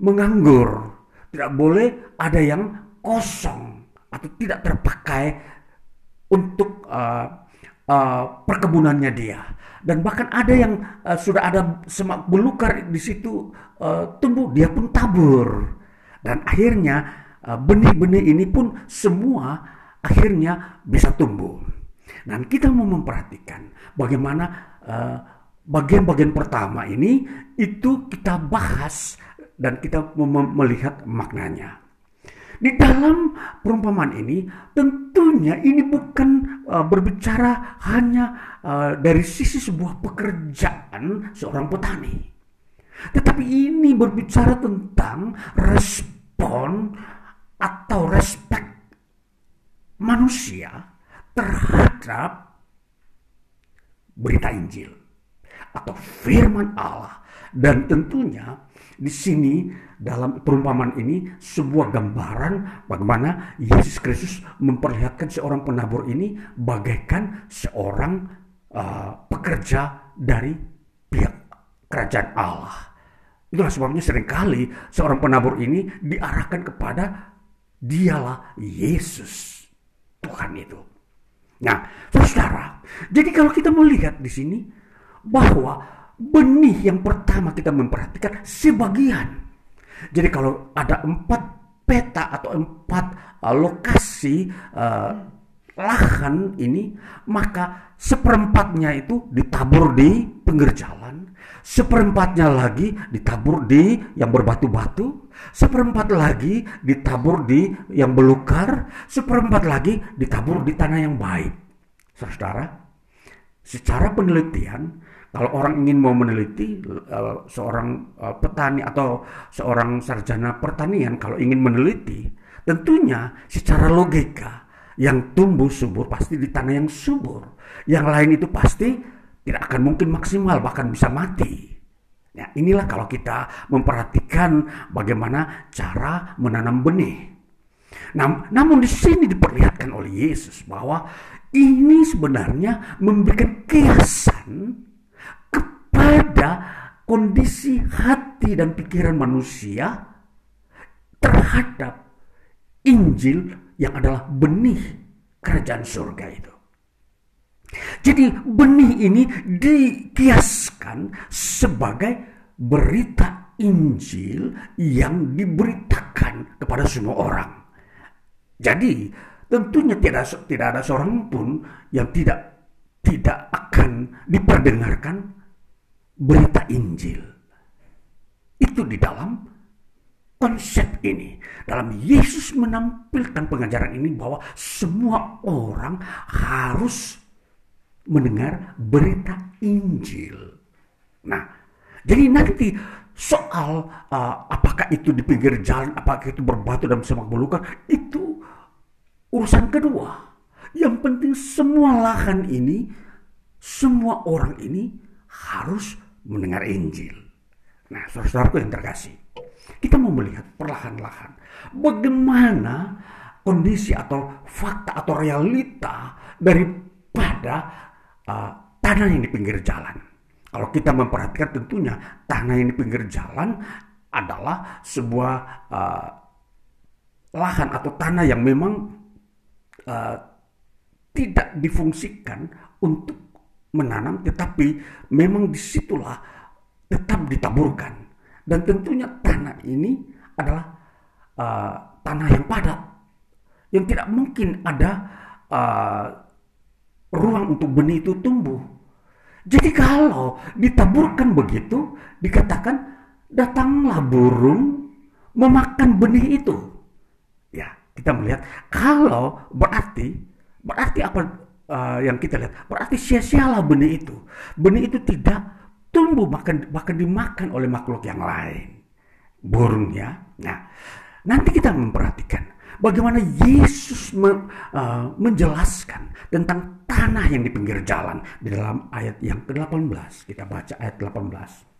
menganggur, tidak boleh ada yang kosong atau tidak terpakai untuk uh, uh, perkebunannya dia. Dan bahkan ada yang uh, sudah ada semak belukar di situ uh, tumbuh, dia pun tabur. Dan akhirnya benih-benih uh, ini pun semua akhirnya bisa tumbuh. Dan kita mau memperhatikan bagaimana uh, bagian-bagian pertama ini itu kita bahas dan kita melihat maknanya. Di dalam perumpamaan ini tentunya ini bukan uh, berbicara hanya uh, dari sisi sebuah pekerjaan seorang petani. Tetapi ini berbicara tentang respon atau respek manusia terhadap berita Injil atau firman Allah. Dan tentunya di sini dalam perumpamaan ini sebuah gambaran bagaimana Yesus Kristus memperlihatkan seorang penabur ini bagaikan seorang uh, pekerja dari pihak kerajaan Allah. Itulah sebabnya sering kali seorang penabur ini diarahkan kepada dialah Yesus Tuhan itu. Nah, saudara, jadi kalau kita melihat di sini bahwa benih yang pertama kita memperhatikan sebagian. Jadi kalau ada empat peta atau empat uh, lokasi uh, lahan ini, maka seperempatnya itu ditabur di pinggir jalan, seperempatnya lagi ditabur di yang berbatu-batu, seperempat lagi ditabur di yang belukar, seperempat lagi ditabur di tanah yang baik. Saudara, secara penelitian kalau orang ingin mau meneliti uh, seorang uh, petani atau seorang sarjana pertanian kalau ingin meneliti, tentunya secara logika yang tumbuh subur pasti di tanah yang subur. Yang lain itu pasti tidak akan mungkin maksimal bahkan bisa mati. Ya, inilah kalau kita memperhatikan bagaimana cara menanam benih. Nah, namun di sini diperlihatkan oleh Yesus bahwa ini sebenarnya memberikan kiasan kepada kondisi hati dan pikiran manusia terhadap Injil yang adalah benih kerajaan surga itu. Jadi benih ini dikiaskan sebagai berita Injil yang diberitakan kepada semua orang. Jadi tentunya tidak tidak ada seorang pun yang tidak tidak akan diperdengarkan berita Injil. Itu di dalam konsep ini. Dalam Yesus menampilkan pengajaran ini bahwa semua orang harus mendengar berita Injil. Nah, jadi nanti soal uh, apakah itu di pinggir jalan, apakah itu berbatu dan semak belukar, itu urusan kedua. Yang penting semua lahan ini, semua orang ini harus mendengar Injil. Nah, saudara-saudaraku yang terkasih, kita mau melihat perlahan-lahan bagaimana kondisi atau fakta atau realita daripada uh, tanah yang di pinggir jalan. Kalau kita memperhatikan tentunya tanah yang di pinggir jalan adalah sebuah uh, lahan atau tanah yang memang uh, tidak difungsikan untuk menanam, tetapi memang di situlah tetap ditaburkan. Dan tentunya tanah ini adalah uh, tanah yang padat, yang tidak mungkin ada uh, ruang untuk benih itu tumbuh. Jadi kalau ditaburkan begitu, dikatakan datanglah burung memakan benih itu. Ya, kita melihat kalau berarti berarti apa uh, yang kita lihat? Berarti sia-sialah benih itu. Benih itu tidak tumbuh bahkan bahkan dimakan oleh makhluk yang lain. Burung ya. Nah, nanti kita memperhatikan bagaimana Yesus me, uh, menjelaskan tentang tanah yang di pinggir jalan di dalam ayat yang ke-18. Kita baca ayat 18.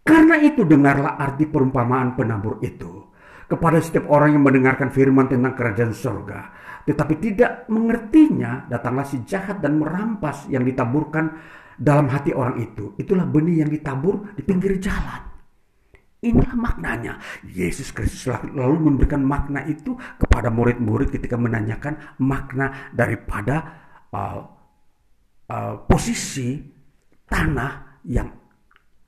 Karena itu dengarlah arti perumpamaan penabur itu kepada setiap orang yang mendengarkan firman tentang kerajaan surga. Tetapi tidak mengertinya, datanglah si jahat dan merampas yang ditaburkan dalam hati orang itu. Itulah benih yang ditabur di pinggir jalan. Inilah maknanya. Yesus Kristus lalu memberikan makna itu kepada murid-murid ketika menanyakan makna daripada uh, uh, posisi tanah yang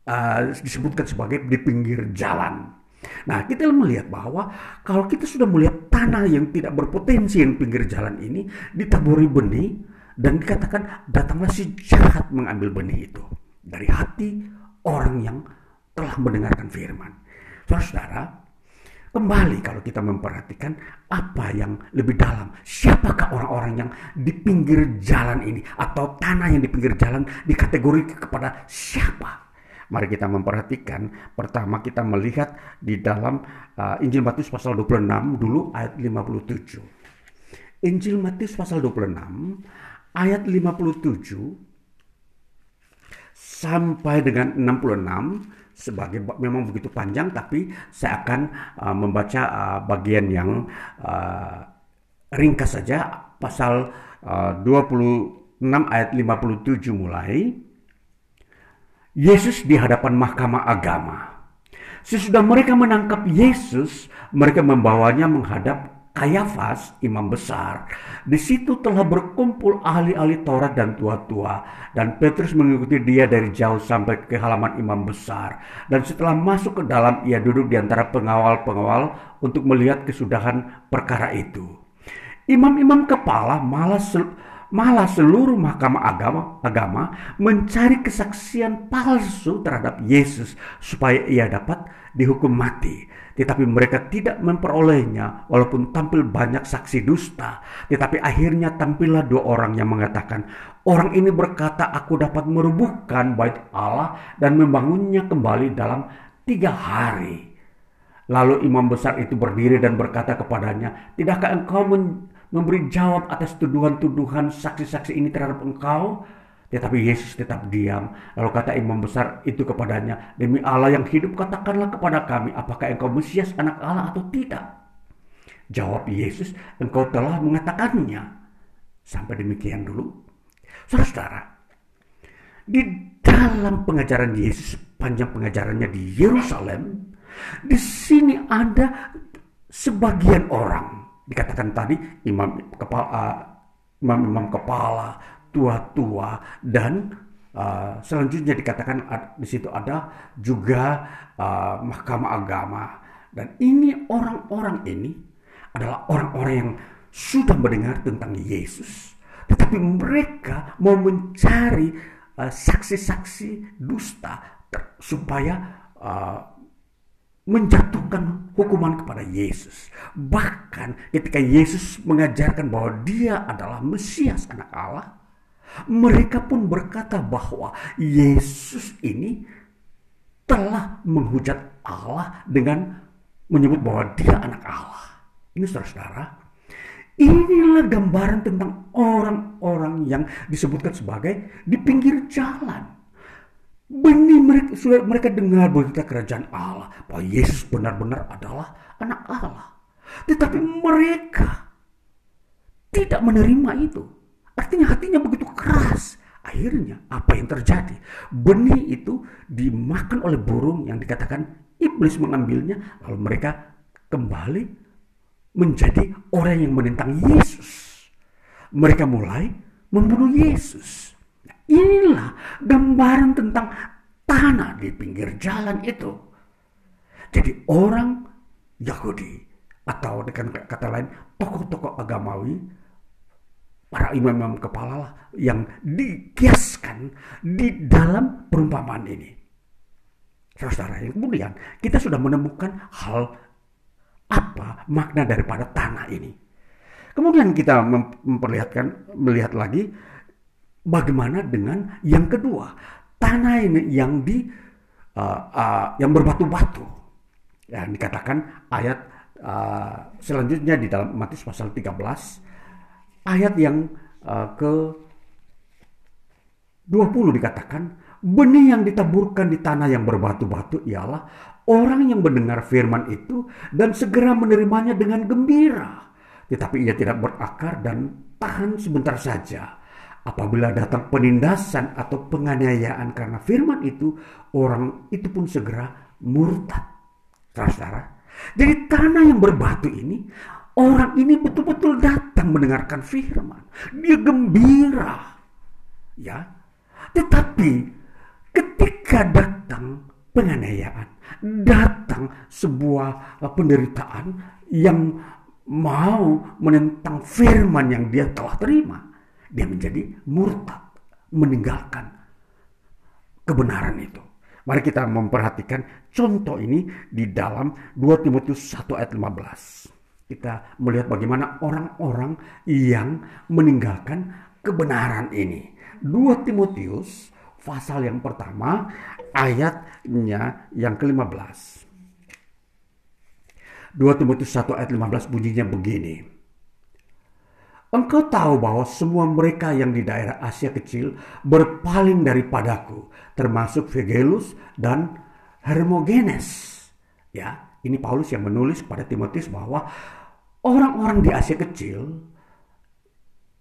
uh, disebutkan sebagai di pinggir jalan. Nah, kita melihat bahwa kalau kita sudah melihat tanah yang tidak berpotensi yang pinggir jalan ini ditaburi benih dan dikatakan datanglah si jahat mengambil benih itu dari hati orang yang telah mendengarkan firman. Saudara, Kembali kalau kita memperhatikan apa yang lebih dalam. Siapakah orang-orang yang di pinggir jalan ini atau tanah yang di pinggir jalan dikategorikan kepada siapa? Mari kita memperhatikan. Pertama kita melihat di dalam uh, Injil Matius pasal 26 dulu ayat 57. Injil Matius pasal 26 ayat 57 sampai dengan 66 sebagai memang begitu panjang tapi saya akan uh, membaca uh, bagian yang uh, ringkas saja pasal uh, 26 ayat 57 mulai Yesus di hadapan mahkamah agama sesudah mereka menangkap Yesus mereka membawanya menghadap Kayafas, imam besar. Di situ telah berkumpul ahli-ahli Taurat dan tua-tua. Dan Petrus mengikuti dia dari jauh sampai ke halaman imam besar. Dan setelah masuk ke dalam, ia duduk di antara pengawal-pengawal untuk melihat kesudahan perkara itu. Imam-imam kepala malah malah seluruh mahkamah agama, agama mencari kesaksian palsu terhadap Yesus supaya ia dapat dihukum mati tetapi mereka tidak memperolehnya walaupun tampil banyak saksi dusta. Tetapi akhirnya tampillah dua orang yang mengatakan, orang ini berkata aku dapat merubuhkan bait Allah dan membangunnya kembali dalam tiga hari. Lalu imam besar itu berdiri dan berkata kepadanya, tidakkah engkau memberi jawab atas tuduhan-tuduhan saksi-saksi ini terhadap engkau? Tetapi Yesus tetap diam. Lalu kata imam besar itu kepadanya, Demi Allah yang hidup katakanlah kepada kami, apakah engkau Mesias anak Allah atau tidak? Jawab Yesus, engkau telah mengatakannya. Sampai demikian dulu. Saudara-saudara, di dalam pengajaran Yesus, panjang pengajarannya di Yerusalem, di sini ada sebagian orang, dikatakan tadi imam kepala, imam-imam kepala, tua-tua dan uh, selanjutnya dikatakan di situ ada juga uh, mahkamah agama. Dan ini orang-orang ini adalah orang-orang yang sudah mendengar tentang Yesus tetapi mereka mau mencari uh, saksi-saksi dusta supaya uh, menjatuhkan hukuman kepada Yesus. Bahkan ketika Yesus mengajarkan bahwa dia adalah Mesias anak Allah, mereka pun berkata bahwa Yesus ini telah menghujat Allah dengan menyebut bahwa dia anak Allah. Ini saudara-saudara, inilah gambaran tentang orang-orang yang disebutkan sebagai di pinggir jalan. Benih mereka, sudah mereka dengar berita kerajaan Allah bahwa Yesus benar-benar adalah anak Allah. Tetapi mereka tidak menerima itu. Artinya hatinya begitu keras. Akhirnya apa yang terjadi? Benih itu dimakan oleh burung yang dikatakan iblis mengambilnya. Lalu mereka kembali menjadi orang yang menentang Yesus. Mereka mulai membunuh Yesus. Inilah gambaran tentang tanah di pinggir jalan itu. Jadi orang Yahudi atau dengan kata lain tokoh-tokoh agamawi para imam-imam kepala lah yang dikiaskan di dalam perumpamaan ini. Saudara, yang kemudian kita sudah menemukan hal apa makna daripada tanah ini. Kemudian kita memperlihatkan melihat lagi bagaimana dengan yang kedua? Tanah ini yang di uh, uh, yang berbatu-batu. Ya, dikatakan ayat uh, selanjutnya di dalam Matius pasal 13 ayat yang uh, ke 20 dikatakan benih yang ditaburkan di tanah yang berbatu-batu ialah orang yang mendengar firman itu dan segera menerimanya dengan gembira. Tetapi ia tidak berakar dan tahan sebentar saja apabila datang penindasan atau penganiayaan karena firman itu orang itu pun segera murtad saudara jadi tanah yang berbatu ini Orang ini betul-betul datang mendengarkan firman. Dia gembira. Ya. Tetapi ketika datang penganiayaan, datang sebuah uh, penderitaan yang mau menentang firman yang dia telah terima, dia menjadi murtad, meninggalkan kebenaran itu. Mari kita memperhatikan contoh ini di dalam 2 Timotius 1 ayat 15 kita melihat bagaimana orang-orang yang meninggalkan kebenaran ini. 2 Timotius pasal yang pertama ayatnya yang ke-15. 2 Timotius 1 ayat 15 bunyinya begini. Engkau tahu bahwa semua mereka yang di daerah Asia kecil berpaling daripadaku, termasuk Vegelus dan Hermogenes. Ya, ini Paulus yang menulis kepada Timotius bahwa orang-orang di Asia kecil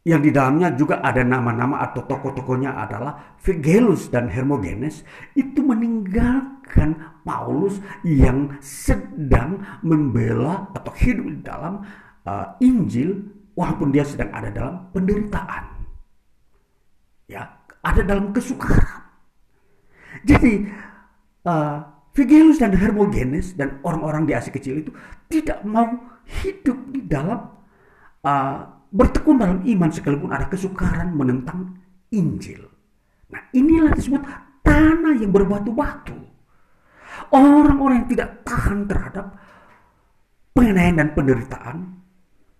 yang di dalamnya juga ada nama-nama atau tokoh-tokohnya adalah Figelus dan Hermogenes itu meninggalkan Paulus yang sedang membela atau hidup di dalam uh, Injil walaupun dia sedang ada dalam penderitaan. Ya, ada dalam kesukaran. Jadi uh, dan Hermogenes dan orang-orang di Asia kecil itu tidak mau hidup di dalam uh, bertekun dalam iman sekalipun ada kesukaran menentang Injil. Nah inilah disebut tanah yang berbatu-batu. Orang-orang yang tidak tahan terhadap pengenaian dan penderitaan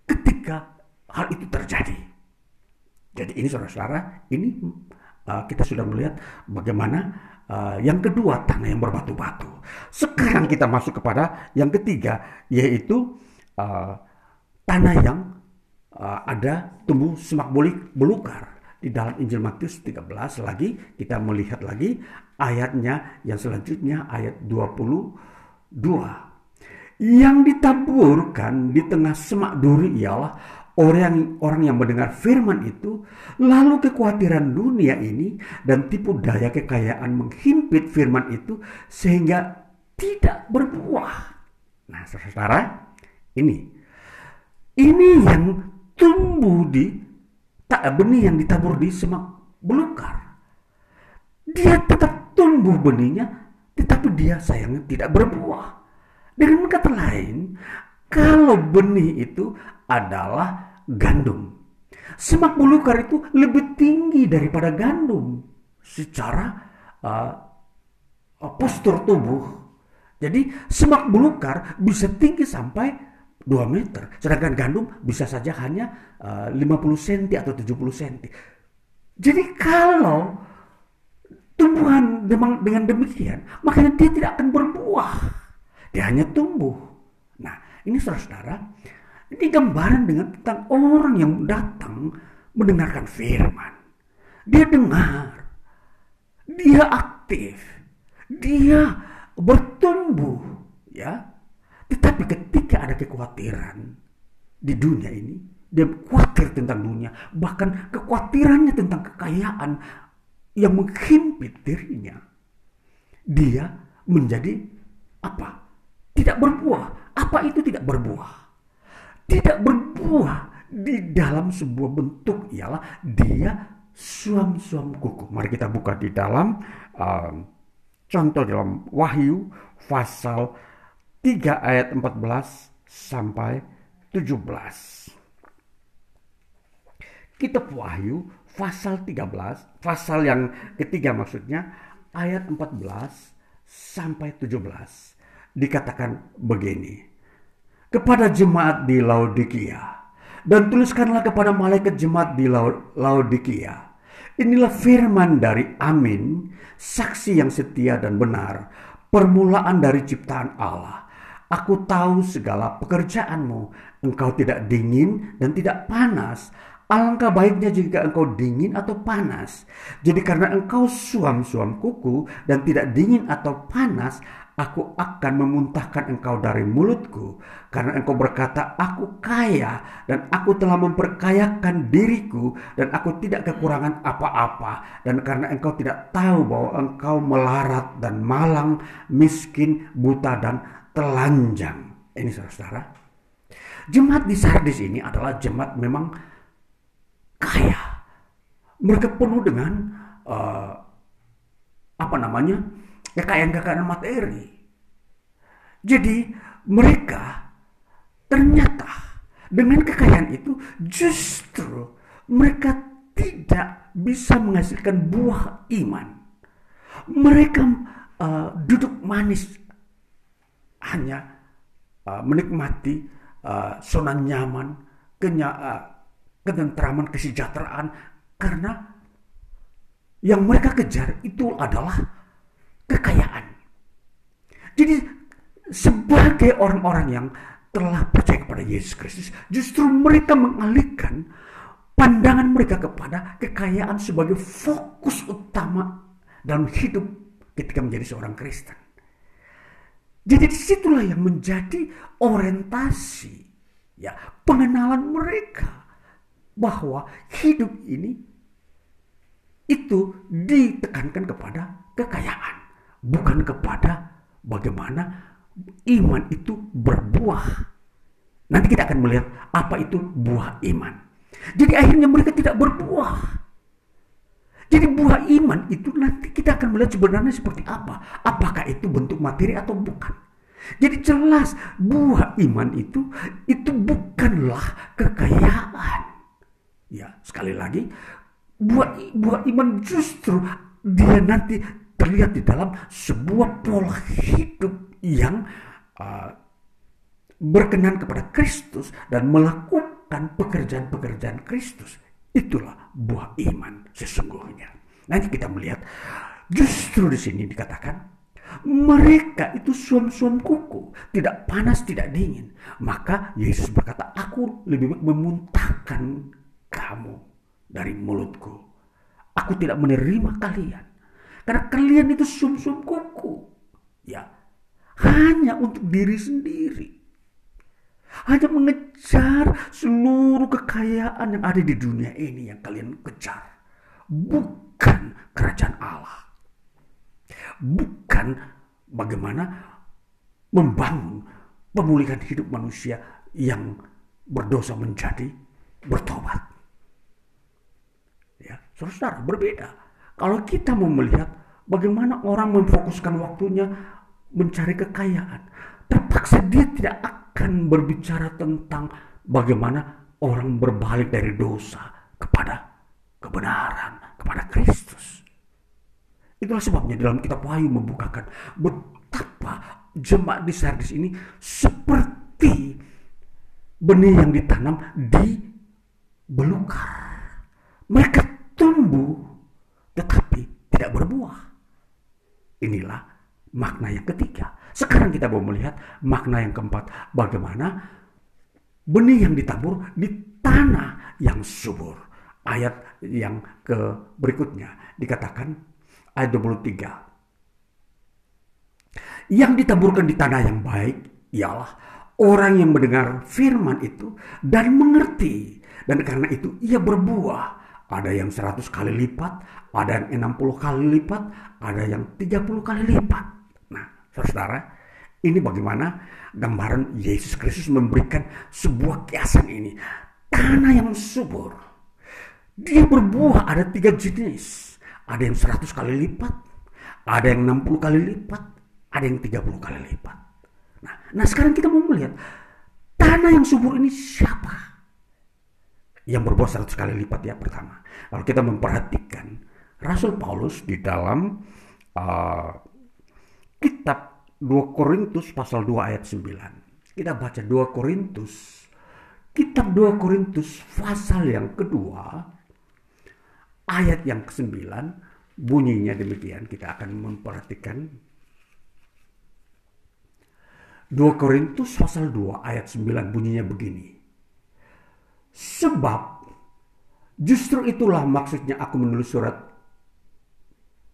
ketika hal itu terjadi. Jadi ini saudara-saudara, ini uh, kita sudah melihat bagaimana uh, yang kedua tanah yang berbatu-batu. Sekarang kita masuk kepada yang ketiga yaitu uh, tanah yang uh, ada tumbuh semak bolik belukar. di dalam Injil Matius 13 lagi kita melihat lagi ayatnya yang selanjutnya ayat 22. Yang ditaburkan di tengah semak duri ialah orang orang yang mendengar firman itu lalu kekhawatiran dunia ini dan tipu daya kekayaan menghimpit firman itu sehingga tidak berbuah. Nah, saudara, ini ini yang tumbuh di tak benih yang ditabur di semak belukar. Dia tetap tumbuh benihnya, tetapi dia sayangnya tidak berbuah. Dengan kata lain, kalau benih itu adalah gandum. Semak belukar itu lebih tinggi daripada gandum secara uh, postur tubuh. Jadi semak belukar bisa tinggi sampai 2 meter. Sedangkan gandum bisa saja hanya uh, 50 cm atau 70 cm. Jadi kalau tumbuhan dengan demikian, makanya dia tidak akan berbuah. Dia hanya tumbuh. Nah, ini saudara-saudara, ini gambaran dengan tentang orang yang datang mendengarkan firman. Dia dengar, dia aktif, dia bertumbuh, ya. Tetapi ketika ada kekhawatiran di dunia ini, dia khawatir tentang dunia, bahkan kekhawatirannya tentang kekayaan yang menghimpit dirinya. Dia menjadi apa? Tidak berbuah. Apa itu tidak berbuah? Tidak berbuah di dalam sebuah bentuk ialah dia suam-suam kuku. Mari kita buka di dalam uh, contoh dalam Wahyu pasal 3 ayat 14 sampai 17. Kitab Wahyu pasal 13, pasal yang ketiga maksudnya ayat 14 sampai 17 dikatakan begini kepada jemaat di Laodikia. Dan tuliskanlah kepada malaikat jemaat di Laodikia. Inilah firman dari Amin, saksi yang setia dan benar, permulaan dari ciptaan Allah. Aku tahu segala pekerjaanmu, engkau tidak dingin dan tidak panas. Alangkah baiknya jika engkau dingin atau panas. Jadi karena engkau suam-suam kuku dan tidak dingin atau panas, aku akan memuntahkan engkau dari mulutku karena engkau berkata aku kaya dan aku telah memperkayakan diriku dan aku tidak kekurangan apa-apa. Dan karena engkau tidak tahu bahwa engkau melarat dan malang miskin buta dan telanjang. Ini saudara-saudara. Jemaat di Sardis ini adalah jemaat memang kaya. Mereka penuh dengan uh, apa namanya kekayaan-kekayaan materi. Jadi mereka ternyata dengan kekayaan itu justru mereka tidak bisa menghasilkan buah iman. Mereka uh, duduk manis hanya uh, menikmati uh, zona nyaman, kenya, uh, ketentraman, kesejahteraan karena yang mereka kejar itu adalah kekayaan. Jadi sebagai orang-orang yang telah percaya kepada Yesus Kristus, justru mereka mengalihkan pandangan mereka kepada kekayaan sebagai fokus utama dalam hidup ketika menjadi seorang Kristen. Jadi di situlah yang menjadi orientasi, ya pengenalan mereka bahwa hidup ini itu ditekankan kepada kekayaan bukan kepada bagaimana iman itu berbuah. Nanti kita akan melihat apa itu buah iman. Jadi akhirnya mereka tidak berbuah. Jadi buah iman itu nanti kita akan melihat sebenarnya seperti apa. Apakah itu bentuk materi atau bukan. Jadi jelas buah iman itu itu bukanlah kekayaan. Ya, sekali lagi buah buah iman justru dia nanti terlihat di dalam sebuah pola hidup yang uh, berkenan kepada Kristus dan melakukan pekerjaan-pekerjaan Kristus. Itulah buah iman sesungguhnya. Nanti kita melihat justru di sini dikatakan mereka itu suam-suam kuku, tidak panas, tidak dingin. Maka Yesus berkata, aku lebih memuntahkan kamu dari mulutku Aku tidak menerima kalian. Karena kalian itu sum-sum kuku. Ya, hanya untuk diri sendiri. Hanya mengejar seluruh kekayaan yang ada di dunia ini yang kalian kejar. Bukan kerajaan Allah. Bukan bagaimana membangun pemulihan hidup manusia yang berdosa menjadi bertobat. Ya, saudara berbeda. Kalau kita mau melihat bagaimana orang memfokuskan waktunya mencari kekayaan, terpaksa dia tidak akan berbicara tentang bagaimana orang berbalik dari dosa kepada kebenaran, kepada Kristus. Itulah sebabnya dalam kitab Wahyu membukakan betapa jemaat di Sardis ini seperti benih yang ditanam di belukar. Mereka tumbuh tetapi tidak berbuah. Inilah makna yang ketiga. Sekarang kita mau melihat makna yang keempat. Bagaimana benih yang ditabur di tanah yang subur. Ayat yang ke berikutnya dikatakan ayat 23. Yang ditaburkan di tanah yang baik ialah orang yang mendengar firman itu dan mengerti. Dan karena itu ia berbuah ada yang 100 kali lipat, ada yang 60 kali lipat, ada yang 30 kali lipat. Nah, saudara, ini bagaimana gambaran Yesus Kristus memberikan sebuah kiasan ini. Tanah yang subur. Dia berbuah ada tiga jenis. Ada yang 100 kali lipat, ada yang 60 kali lipat, ada yang 30 kali lipat. Nah, nah sekarang kita mau melihat tanah yang subur ini siapa? yang berbuah seratus kali lipat ya pertama. Kalau kita memperhatikan Rasul Paulus di dalam uh, kitab 2 Korintus pasal 2 ayat 9. Kita baca 2 Korintus. Kitab 2 Korintus pasal yang kedua ayat yang ke-9 bunyinya demikian. Kita akan memperhatikan 2 Korintus pasal 2 ayat 9 bunyinya begini. Sebab justru itulah maksudnya aku menulis surat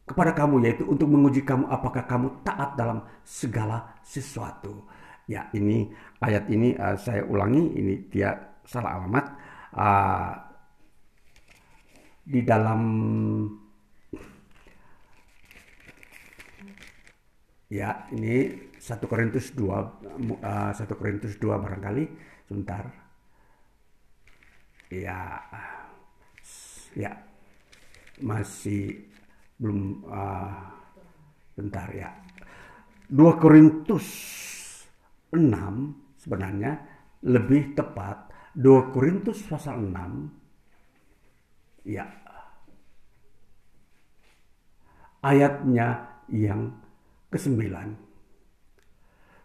kepada kamu yaitu untuk menguji kamu apakah kamu taat dalam segala sesuatu. Ya ini ayat ini uh, saya ulangi ini dia salah alamat uh, di dalam ya ini satu Korintus 2 uh, 1 Korintus 2 barangkali sebentar ya ya masih belum uh, bentar ya. 2 Korintus 6 sebenarnya lebih tepat. 2 Korintus pasal 6 ya. Ayatnya yang ke-9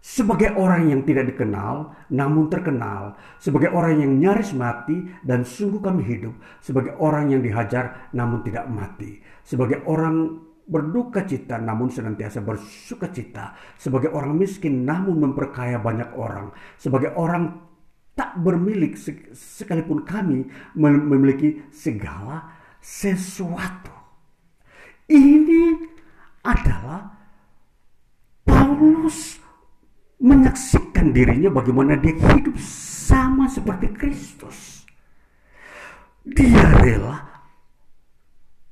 sebagai orang yang tidak dikenal namun terkenal, sebagai orang yang nyaris mati dan sungguh kami hidup, sebagai orang yang dihajar namun tidak mati, sebagai orang berduka cita namun senantiasa bersuka cita, sebagai orang miskin namun memperkaya banyak orang, sebagai orang tak bermilik sekalipun kami memiliki segala sesuatu. Ini adalah Paulus menyaksikan dirinya bagaimana dia hidup sama seperti Kristus. Dia rela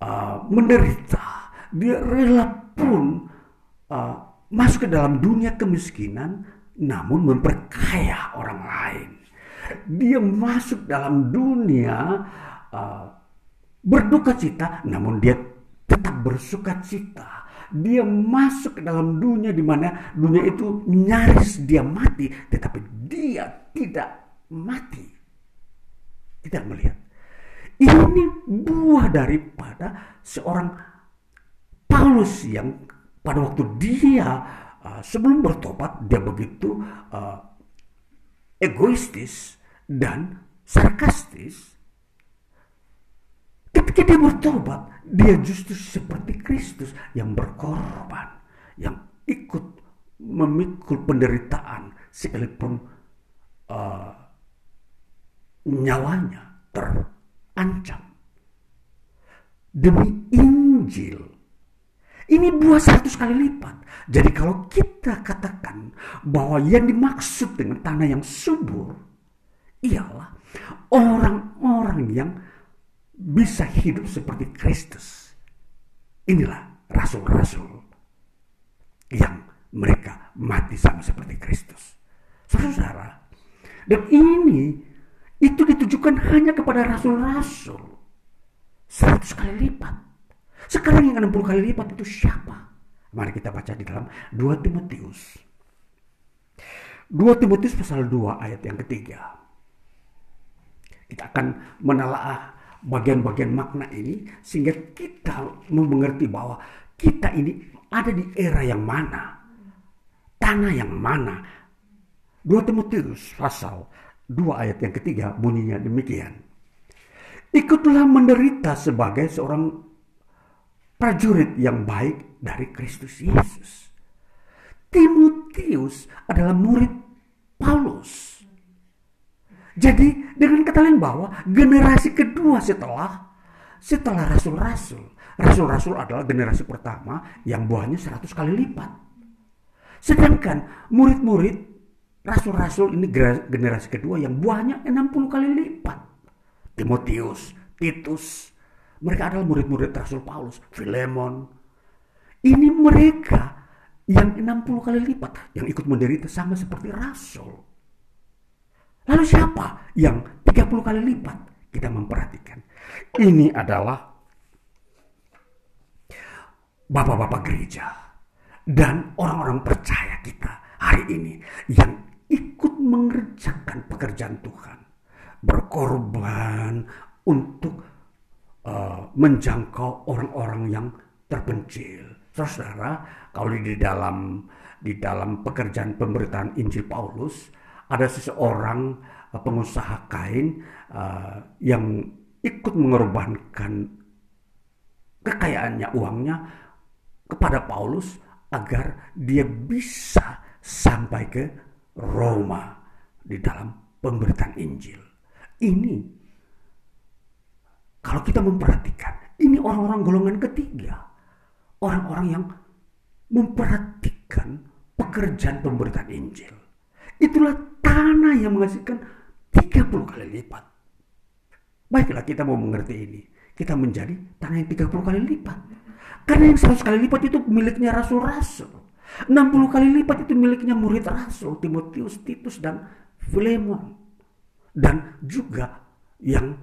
uh, menderita, dia rela pun uh, masuk ke dalam dunia kemiskinan, namun memperkaya orang lain. Dia masuk dalam dunia uh, berduka cita, namun dia tetap bersuka cita dia masuk ke dalam dunia di mana dunia itu nyaris dia mati, tetapi dia tidak mati. Tidak melihat. Ini buah daripada seorang Paulus yang pada waktu dia uh, sebelum bertobat dia begitu uh, egoistis dan sarkastis. Ketika dia bertobat, dia justru seperti Kristus yang berkorban, yang ikut memikul penderitaan sekalipun uh, nyawanya terancam. demi Injil. Ini buah seratus kali lipat. Jadi kalau kita katakan bahwa yang dimaksud dengan tanah yang subur ialah orang-orang yang bisa hidup seperti Kristus. Inilah rasul-rasul yang mereka mati sama seperti Kristus. Saudara, dan ini itu ditujukan hanya kepada rasul-rasul. Seratus kali lipat. Sekarang yang 60 kali lipat itu siapa? Mari kita baca di dalam 2 Timotius. 2 Timotius pasal 2 ayat yang ketiga. Kita akan menelaah bagian-bagian makna ini sehingga kita mengerti bahwa kita ini ada di era yang mana. Tanah yang mana. 2 Timotius pasal 2 ayat yang ketiga bunyinya demikian. Ikutlah menderita sebagai seorang prajurit yang baik dari Kristus Yesus. Timotius adalah murid Paulus. Jadi dengan kata lain bahwa generasi kedua setelah setelah rasul-rasul. Rasul-rasul adalah generasi pertama yang buahnya 100 kali lipat. Sedangkan murid-murid rasul-rasul ini generasi kedua yang buahnya 60 kali lipat. Timotius, Titus, mereka adalah murid-murid Rasul Paulus, Filemon. Ini mereka yang 60 kali lipat yang ikut menderita sama seperti Rasul. Lalu siapa yang 30 kali lipat? Kita memperhatikan. Ini adalah bapak-bapak gereja dan orang-orang percaya kita hari ini yang ikut mengerjakan pekerjaan Tuhan. Berkorban untuk uh, menjangkau orang-orang yang terpencil. Saudara, kalau di dalam di dalam pekerjaan pemberitaan Injil Paulus ada seseorang uh, pengusaha kain uh, yang ikut mengorbankan kekayaannya uangnya kepada Paulus agar dia bisa sampai ke Roma di dalam pemberitaan Injil. Ini kalau kita memperhatikan, ini orang-orang golongan ketiga. Orang-orang yang memperhatikan pekerjaan pemberitaan Injil. Itulah tanah yang menghasilkan 30 kali lipat. Baiklah kita mau mengerti ini. Kita menjadi tanah yang 30 kali lipat. Karena yang 100 kali lipat itu miliknya rasul-rasul. 60 kali lipat itu miliknya murid rasul, Timotius, Titus, dan Filemon. Dan juga yang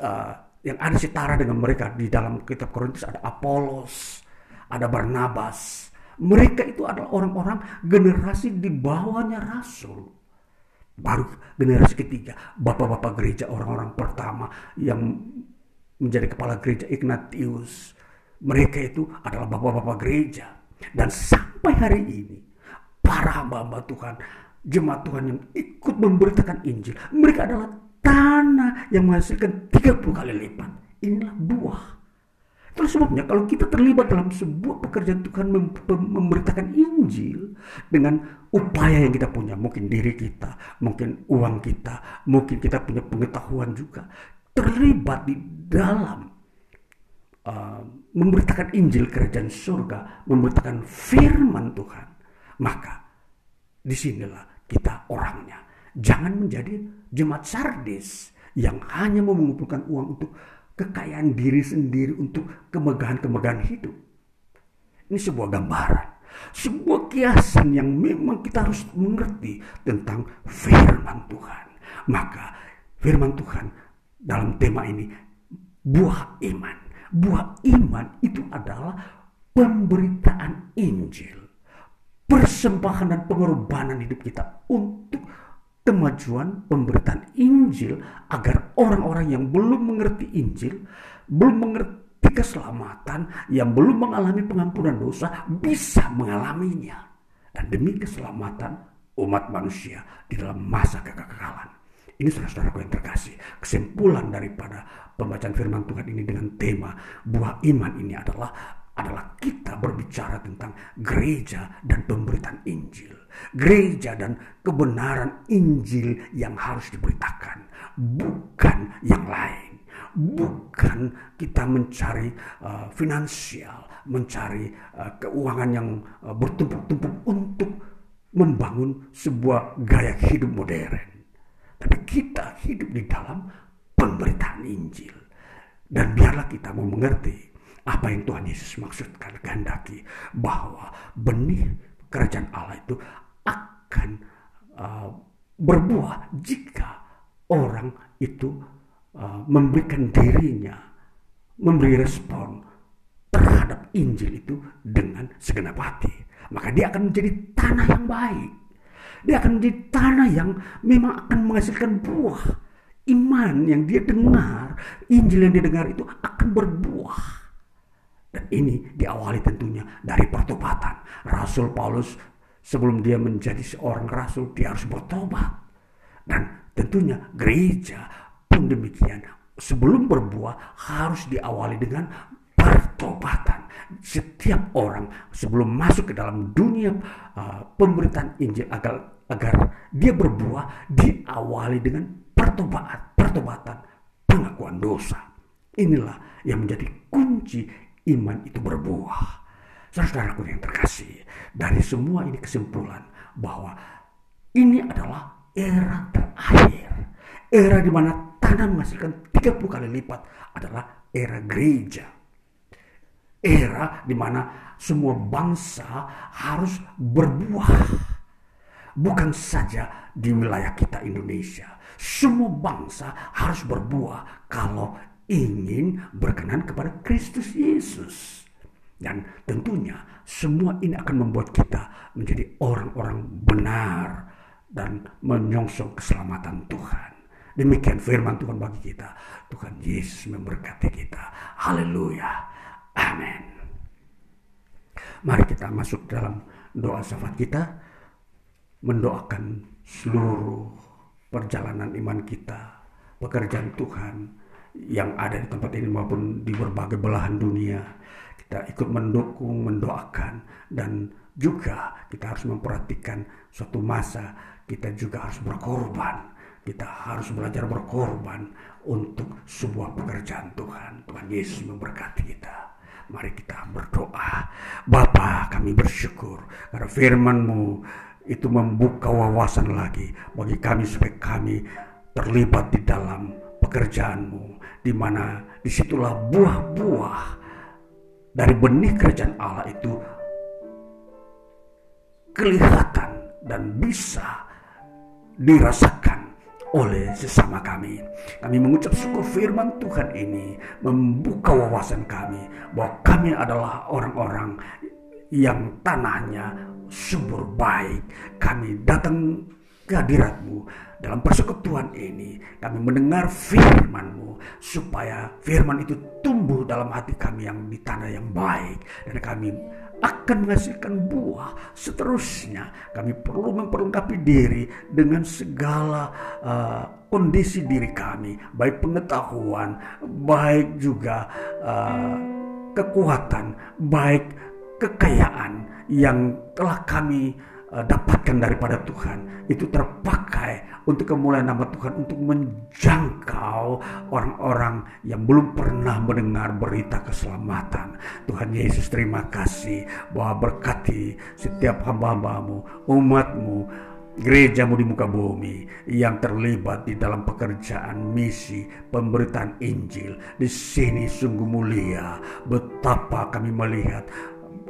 uh, yang ada setara dengan mereka di dalam kitab Korintus ada Apolos, ada Barnabas. Mereka itu adalah orang-orang generasi di bawahnya rasul. Baru generasi ketiga, bapak-bapak gereja orang-orang pertama yang menjadi kepala gereja Ignatius. Mereka itu adalah bapak-bapak gereja. Dan sampai hari ini, para hamba-hamba Tuhan, jemaat Tuhan yang ikut memberitakan Injil, mereka adalah tanah yang menghasilkan 30 kali lipat. Inilah buah. Itulah sebabnya kalau kita terlibat dalam sebuah pekerjaan Tuhan mem memberitakan Injil dengan upaya yang kita punya, mungkin diri kita, mungkin uang kita, mungkin kita punya pengetahuan juga, terlibat di dalam uh, memberitakan Injil kerajaan surga, memberitakan firman Tuhan, maka di sinilah kita orangnya. Jangan menjadi jemaat sardis yang hanya mau mengumpulkan uang untuk kekayaan diri sendiri untuk kemegahan-kemegahan hidup. Ini sebuah gambaran, sebuah kiasan yang memang kita harus mengerti tentang firman Tuhan. Maka firman Tuhan dalam tema ini buah iman. Buah iman itu adalah pemberitaan Injil. Persembahan dan pengorbanan hidup kita untuk kemajuan pemberitaan Injil agar orang-orang yang belum mengerti Injil, belum mengerti keselamatan, yang belum mengalami pengampunan dosa bisa mengalaminya. Dan demi keselamatan umat manusia di dalam masa kekekalan. Ini saudara-saudaraku yang terkasih. Kesimpulan daripada pembacaan firman Tuhan ini dengan tema buah iman ini adalah adalah kita berbicara tentang gereja dan pemberitaan Injil. Gereja dan kebenaran Injil yang harus diberitakan, bukan yang lain. bukan kita mencari uh, finansial, mencari uh, keuangan yang uh, bertumpuk-tumpuk untuk membangun sebuah gaya hidup modern. Tapi kita hidup di dalam pemberitaan Injil. Dan biarlah kita mau mengerti apa yang Tuhan Yesus maksudkan kehendaki bahwa benih kerajaan Allah itu akan uh, berbuah jika orang itu uh, memberikan dirinya memberi respon terhadap Injil itu dengan segenap hati maka dia akan menjadi tanah yang baik dia akan menjadi tanah yang memang akan menghasilkan buah iman yang dia dengar Injil yang dia dengar itu akan berbuah dan ini diawali tentunya dari pertobatan. Rasul Paulus sebelum dia menjadi seorang rasul, dia harus bertobat. Dan tentunya gereja pun demikian. Sebelum berbuah harus diawali dengan pertobatan. Setiap orang sebelum masuk ke dalam dunia uh, pemberitaan Injil agar agar dia berbuah diawali dengan pertobatan, pertobatan, pengakuan dosa. Inilah yang menjadi kunci iman itu berbuah. Saudaraku yang terkasih, dari semua ini kesimpulan bahwa ini adalah era terakhir. Era di mana tanah menghasilkan 30 kali lipat adalah era gereja. Era di mana semua bangsa harus berbuah. Bukan saja di wilayah kita Indonesia. Semua bangsa harus berbuah kalau ingin berkenan kepada Kristus Yesus. Dan tentunya semua ini akan membuat kita menjadi orang-orang benar dan menyongsong keselamatan Tuhan. Demikian firman Tuhan bagi kita. Tuhan Yesus memberkati kita. Haleluya. Amin. Mari kita masuk dalam doa syafaat kita. Mendoakan seluruh perjalanan iman kita. Pekerjaan Tuhan yang ada di tempat ini maupun di berbagai belahan dunia. Kita ikut mendukung, mendoakan, dan juga kita harus memperhatikan suatu masa kita juga harus berkorban. Kita harus belajar berkorban untuk sebuah pekerjaan Tuhan. Tuhan Yesus memberkati kita. Mari kita berdoa. Bapa kami bersyukur karena firman-Mu itu membuka wawasan lagi bagi kami supaya kami terlibat di dalam pekerjaanmu di mana di situlah buah-buah dari benih kerajaan Allah itu kelihatan dan bisa dirasakan oleh sesama kami. Kami mengucap syukur firman Tuhan ini membuka wawasan kami bahwa kami adalah orang-orang yang tanahnya subur baik. Kami datang ke hadiratmu. Dalam persekutuan ini kami mendengar firman-Mu supaya firman itu tumbuh dalam hati kami yang di tanah yang baik. Dan kami akan menghasilkan buah seterusnya. Kami perlu memperlengkapi diri dengan segala uh, kondisi diri kami. Baik pengetahuan baik juga uh, kekuatan baik kekayaan yang telah kami uh, dapatkan daripada Tuhan itu terpakai untuk kemuliaan nama Tuhan untuk menjangkau orang-orang yang belum pernah mendengar berita keselamatan. Tuhan Yesus terima kasih bahwa berkati setiap hamba-hambamu, umatmu, gerejamu di muka bumi yang terlibat di dalam pekerjaan misi pemberitaan Injil. Di sini sungguh mulia betapa kami melihat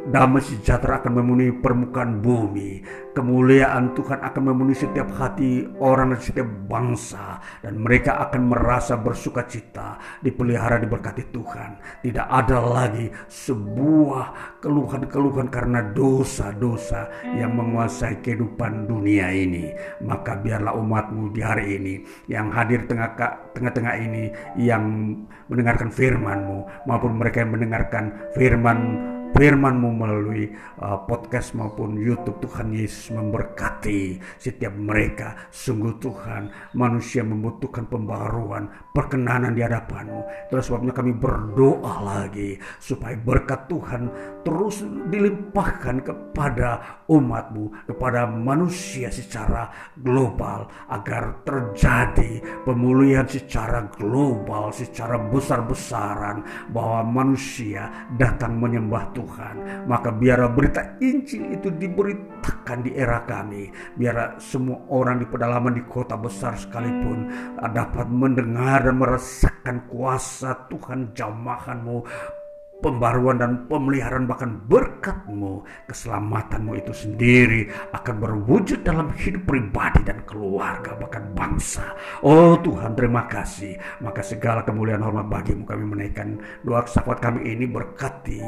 Damai sejahtera akan memenuhi permukaan bumi. Kemuliaan Tuhan akan memenuhi setiap hati orang dan setiap bangsa. Dan mereka akan merasa bersuka cita, dipelihara, diberkati Tuhan. Tidak ada lagi sebuah keluhan-keluhan karena dosa-dosa yang menguasai kehidupan dunia ini. Maka biarlah umatmu di hari ini yang hadir tengah-tengah ini yang mendengarkan firmanmu maupun mereka yang mendengarkan firman firman-Mu melalui uh, podcast maupun YouTube Tuhan Yesus memberkati setiap mereka. Sungguh Tuhan, manusia membutuhkan pembaruan, perkenanan di hadapan-Mu. Itulah sebabnya kami berdoa lagi supaya berkat Tuhan terus dilimpahkan kepada umat-Mu, kepada manusia secara global agar terjadi pemulihan secara global, secara besar-besaran bahwa manusia datang menyembah Tuhan. Maka biar berita Injil itu diberitakan di era kami, biar semua orang di pedalaman di kota besar sekalipun dapat mendengar dan merasakan kuasa Tuhan jamahanmu pembaruan dan pemeliharaan bahkan berkatmu, keselamatanmu itu sendiri akan berwujud dalam hidup pribadi dan keluarga bahkan bangsa. Oh Tuhan terima kasih. Maka segala kemuliaan hormat bagimu kami menaikkan doa sahabat kami ini berkati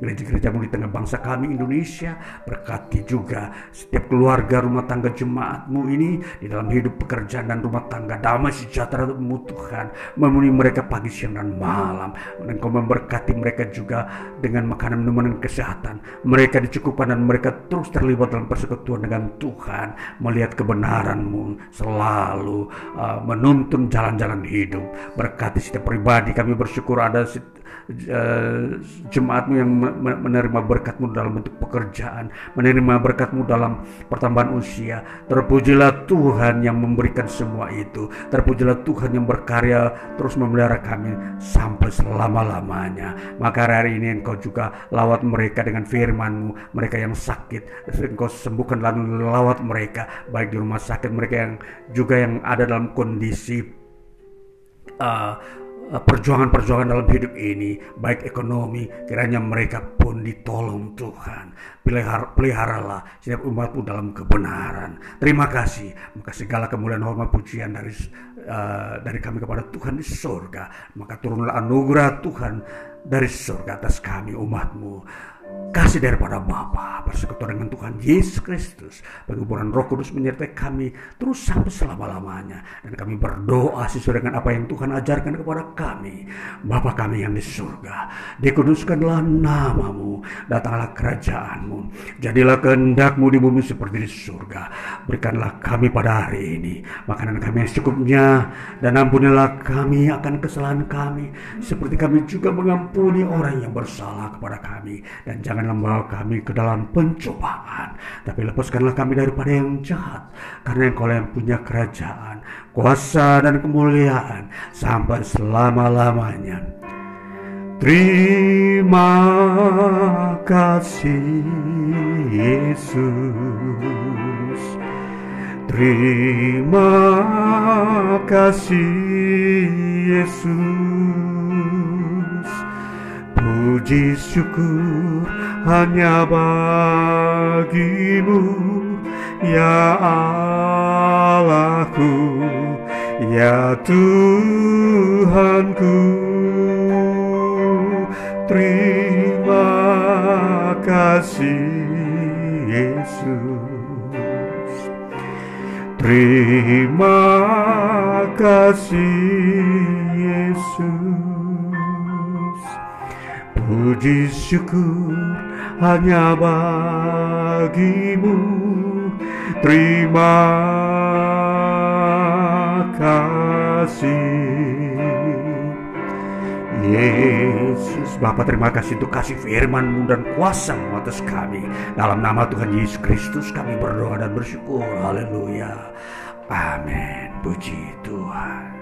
gereja-gerejamu di tengah bangsa kami Indonesia. Berkati juga setiap keluarga rumah tangga jemaatmu ini di dalam hidup pekerjaan dan rumah tangga damai sejahtera untuk Tuhan memenuhi mereka pagi siang dan malam dan kau memberkati mereka juga dengan makanan minuman dan kesehatan. Mereka dicukupkan dan mereka terus terlibat dalam persekutuan dengan Tuhan, melihat kebenaranmu selalu uh, menuntun jalan-jalan hidup. Berkati setiap pribadi kami bersyukur ada uh, jemaatmu yang menerima berkatmu dalam bentuk pekerjaan, menerima berkatmu dalam pertambahan usia. Terpujilah Tuhan yang memberikan semua itu. Terpujilah Tuhan yang berkarya terus memelihara kami sampai selama-lamanya. Maka hari ini engkau juga lawat mereka dengan firmanmu. Mereka yang sakit, engkau sembuhkan lalu lawat mereka. Baik di rumah sakit mereka yang juga yang ada dalam kondisi uh, perjuangan-perjuangan dalam hidup ini, baik ekonomi, kiranya mereka pun ditolong Tuhan. Pelihara, peliharalah setiap umatmu dalam kebenaran. Terima kasih. Maka segala kemuliaan hormat pujian dari uh, dari kami kepada Tuhan di surga. Maka turunlah anugerah Tuhan dari surga atas kami umatmu kasih daripada Bapa bersekutu dengan Tuhan Yesus Kristus. Penguburan Roh Kudus menyertai kami terus sampai selama-lamanya. Dan kami berdoa sesuai dengan apa yang Tuhan ajarkan kepada kami. Bapa kami yang di surga dikuduskanlah namamu datanglah kerajaanmu. Jadilah kehendakmu di bumi seperti di surga. Berikanlah kami pada hari ini makanan kami yang secukupnya. Dan ampunilah kami akan kesalahan kami. Seperti kami juga mengampuni orang yang bersalah kepada kami. Dan jangan membawa kami ke dalam pencobaan, tapi lepaskanlah kami daripada yang jahat, karena engkau yang punya kerajaan, kuasa dan kemuliaan sampai selama-lamanya. Terima kasih Yesus. Terima kasih Yesus. Puji syukur hanya bagimu. Ya Allahku ya Tuhanku. Terima kasih Yesus. Terima kasih Yesus puji syukur hanya bagimu. Terima kasih. Yesus Bapa terima kasih untuk kasih firmanmu dan kuasamu atas kami. Dalam nama Tuhan Yesus Kristus kami berdoa dan bersyukur. Haleluya. Amin. Puji Tuhan